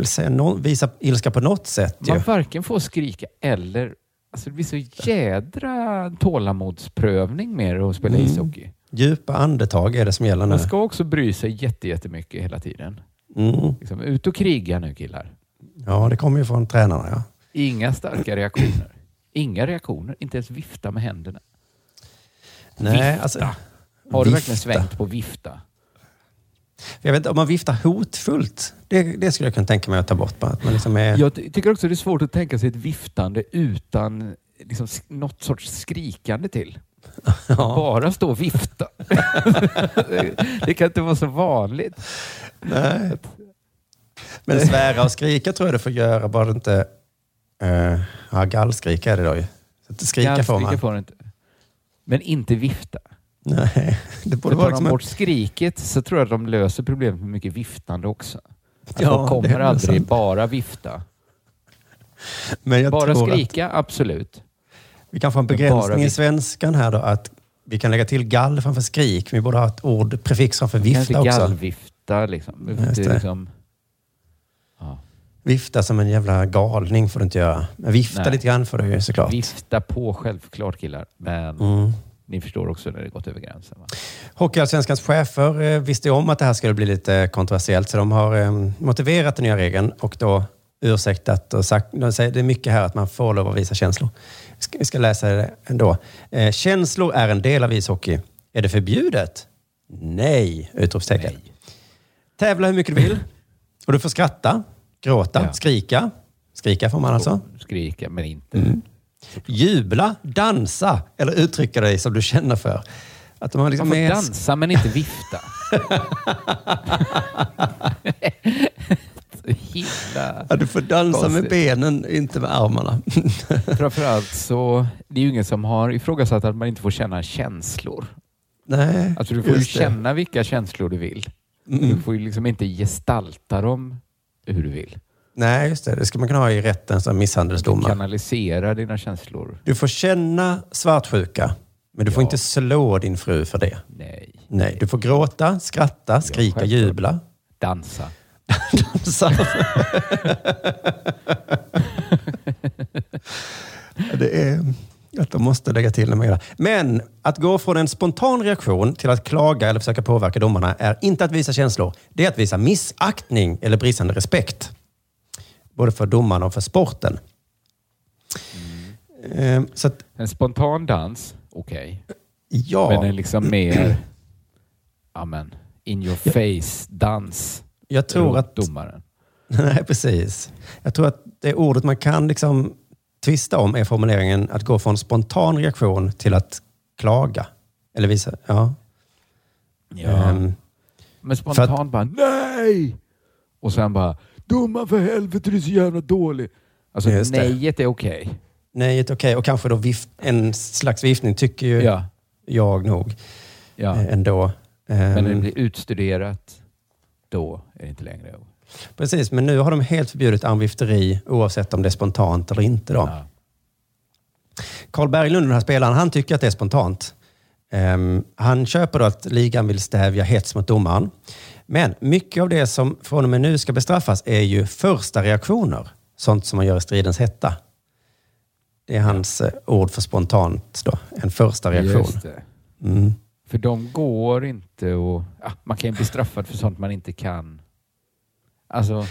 säga, visa ilska på något sätt. Ju.
Man varken får skrika eller... Alltså det blir så jädra tålamodsprövning med att spela
Mm.
ishockey.
Djupa andetag är det som gäller nu.
Man ska också bry sig jätte- jättemycket hela tiden.
Mm.
Liksom, ut och kriga nu killar.
Ja, det kommer ju från tränarna. Ja.
Inga starka reaktioner. Inga reaktioner. Inte ens vifta med händerna.
Nej,
vifta.
alltså,
Har du
vifta.
verkligen svängt på vifta?
Jag vet inte, om man viftar hotfullt, det, det skulle jag kunna tänka mig att ta bort. Att man liksom är,
Jag ty- tycker också det är svårt att tänka sig ett viftande utan liksom, något sorts skrikande till. [laughs] Bara stå och vifta. [laughs] det, kan inte vara så vanligt.
Nej. Men svära och skrika tror jag du får göra, bara du inte... Uh, ja, gallskrika är det då ju. Så att skrika får man.
får inte. Men inte vifta.
Nej, det borde vara
tar de bort skriket så tror jag att de löser problemet med mycket viftande också. Att
Ja,
de kommer aldrig
sant.
bara vifta. Bara skrika, absolut.
Vi kan få en begränsning i svenskan här då, att vi kan lägga till gall framför skrik. Vi borde ha ett ord, prefix framför vifta också.
gallvifta liksom. Det är liksom
Vifta som en jävla galning får du inte göra. Men vifta
Nej.
lite grann får du ju såklart.
Vifta på självklart killar. Men
Mm.
ni förstår också när det gått över gränsen. Va?
Hockeyallsvenskans chefer eh, visste om att det här skulle bli lite kontroversiellt, så de har eh, motiverat den nya regeln och då ursäktat och sagt, de säger, det är mycket här att man får lov att visa känslor. Vi ska, läsa det ändå. Eh, känslor är en del av ishockey. Är det förbjudet? Nej! Utropstecken. Tävla hur mycket du vill. Och du får skratta, gråta,
Ja.
skrika. Skrika får man alltså.
Skrika, men inte.
Mm. Jubla, dansa eller uttrycka dig som du känner för. Att har liksom
Man får dansa men inte vifta. [laughs] [laughs] Himla
du får dansa med
konstigt.
benen, inte med armarna. [laughs]
Framförallt så, det är ju ingen som har ifrågasatt att man inte får känna känslor.
Nej,
Alltså du får ju
just det.
känna vilka känslor du vill.
Mm.
Du får ju liksom inte gestalta dem hur du vill.
Nej, just det. Det ska man kunna ha i rätten som
Du
misshandelsdomar.
kanalisera dina känslor.
Du får känna svartsjuka, men du får
Ja.
inte slå din fru för det.
Nej.
Nej, du får gråta, skratta, skrika, jubla.
Dansa.
Dansa. [laughs] det är att de måste lägga till det mer. Men att gå från en spontan reaktion till att klaga eller försöka påverka domarna är inte att visa känslor. Det är att visa missaktning eller bristande respekt. Både för domarna och för sporten. Eh, Så att,
En spontan dans, okej.
ja.
Men en liksom mer [clears throat] amen, in your face-dans
Jag tror att...
domaren. [laughs]
Nej, precis. Jag tror att det ordet man kan liksom tvista om är formuleringen att gå från spontan reaktion till att klaga. Eller visa, ja.
Ja.
Ehm,
Men
för
spontant bara nej! Och sen bara domaren för helvete du är så jävla dålig. Alltså nejet är okej.
nej, ett okej. Och kanske då vift, en slags viftning tycker ju
Ja.
jag nog
Ja.
eh, ändå.
Men när det
Ehm,
blir utstuderat, då är det inte längre
Precis, men nu har de helt förbjudit armvifteri oavsett om det är spontant eller inte. Då.
Ja.
Carl Berglund, den här spelaren, han tycker att det är spontant. Ehm, han köper då att ligan vill stävja hets mot domaren. Men mycket av det som från och med nu ska bestraffas är ju första reaktioner. Sånt som man gör i stridens hetta. Det är hans eh, ord för spontant då. En första reaktion. Mm.
För de går inte och... Ja, man kan ju bli straffad för sånt man inte kan. Alltså,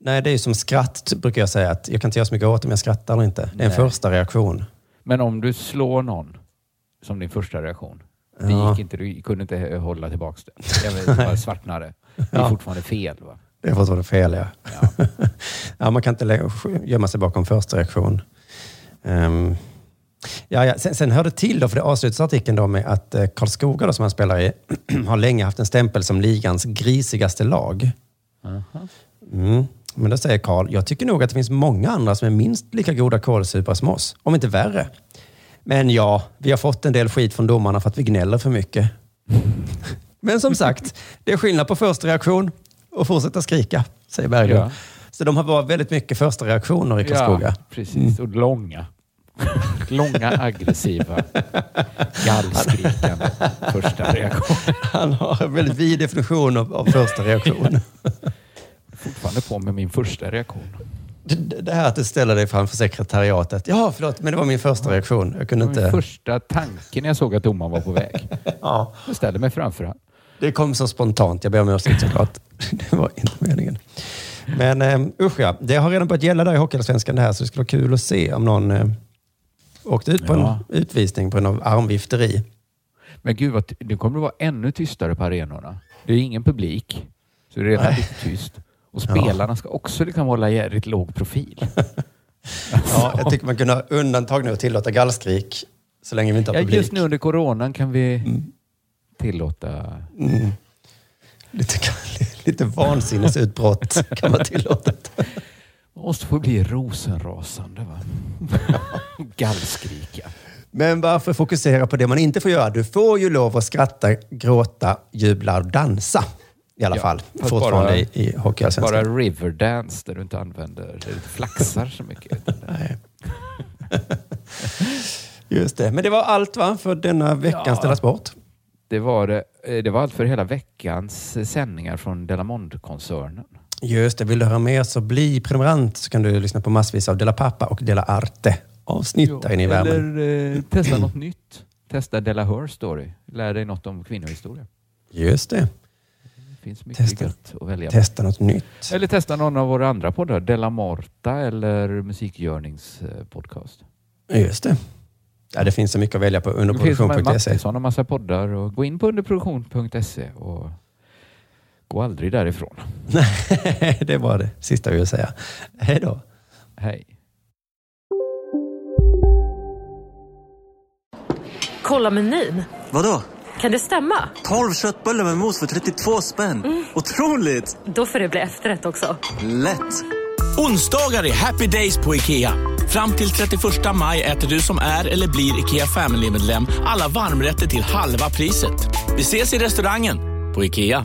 Nej, det är ju som skratt, brukar jag säga. att Jag kan inte göra så mycket åt om jag skrattar eller inte. Det är en
Nej.
första reaktion.
men om du slår någon som din första reaktion. Det
Ja.
gick inte, du kunde inte hålla tillbaka det. Jag det [laughs] bara svartnade. Det är
Ja.
fortfarande fel. Va?
Det är fortfarande fel, ja. Ja. [laughs] man kan inte gömma sig bakom första reaktion. Ehm, ja, ja. Sen, sen hör det till, då, för det avslutas artikeln då med att eh, Karlskoga, då, som han spelar i, [clears throat] har länge haft en stämpel som ligans grisigaste lag. Mm. Men då säger Karl, jag tycker nog att det finns många andra som är minst lika goda kålsupare som oss, om inte värre. Men ja, vi har fått en del skit från domarna för att vi gnäller för mycket. [laughs] Men som sagt, det är skillnad på första reaktion och fortsätta skrika, säger Berglund.
Ja.
Så de har varit väldigt mycket första reaktioner i Karlskoga.
Ja, precis. Och långa. Långa, aggressiva, gallskrikande första reaktion.
Han har en väldigt vid definition av, av första reaktion.
Fortfarande på med min första reaktion.
Det, det här att du ställer dig framför sekretariatet. Ja, förlåt, men det var min första reaktion. Jag kunde
Det var
inte...
min första tanken när jag såg att domaren var på väg.
Ja.
Jag ställde mig framför honom.
Det kom så spontant. Jag ber om ursäkt såklart. [laughs] Det var inte meningen. Men um, usch ja, det har redan börjat gälla där i Hockeyallsvenskan det här, så det skulle vara kul att se om någon uh, åkte ut på
Ja.
en utvisning på av armvifteri.
Men gud, vad det kommer att vara ännu tystare på arenorna. Det är ingen publik, så det är redan lite tyst. Och spelarna ska också liksom hålla jävligt låg profil. [laughs]
Ja, jag tycker man kunde ha undantag nu och tillåta gallskrik så länge vi inte har
Ja,
publik.
just nu under coronan kan vi tillåta...
Mm. Lite, [laughs] lite vansinnesutbrott kan man tillåta. [laughs]
Måste få bli rosenrasande. Va? [laughs] Gallskrika.
Men varför fokusera på det man inte får göra? Du får ju lov att skratta, gråta, jubla och dansa. I alla
Ja,
fall. Fortfarande
bara-
i, i Hockeyallsvenskan.
Bara Riverdance där du inte använder, där du inte flaxar så mycket.
Nej. [laughs] Just det. Men det var allt va? För denna veckans
Ja.
Della Sport.
Det var, det, eh, det var allt för hela veckans sändningar från Delamond-koncernen.
Just det. Vill du höra mer så bli prenumerant så kan du lyssna på massvis av Della Pappa och Della Arte avsnitt där inne i värmen.
Eller eh, testa något nytt. Testa Della Her Story. Lär dig något om kvinnohistoria.
Just det.
Det finns mycket
Testa-
gött att välja.
Testa något nytt.
Eller testa någon av våra andra poddar. Della Morta eller Musikgörnings eh, podcast.
Just det. Ja, det finns så mycket att välja på.
Det finns
Underproduktion.se.
Mattisson och massa poddar. Och gå in på underproduktion.se och gå aldrig därifrån. [laughs]
Nej, det var det sista vi vill säga. Hej då.
Hej.
Kolla menyn.
Vadå?
Kan det stämma?
12 köttbullar med mos för 32 spänn. Otroligt!
Då får det bli efterrätt också.
Lätt!
Onsdagar är happy days på IKEA. Fram till 31 maj äter du som är eller blir IKEA Family-medlem alla varmrätter till halva priset. Vi ses i restaurangen på IKEA.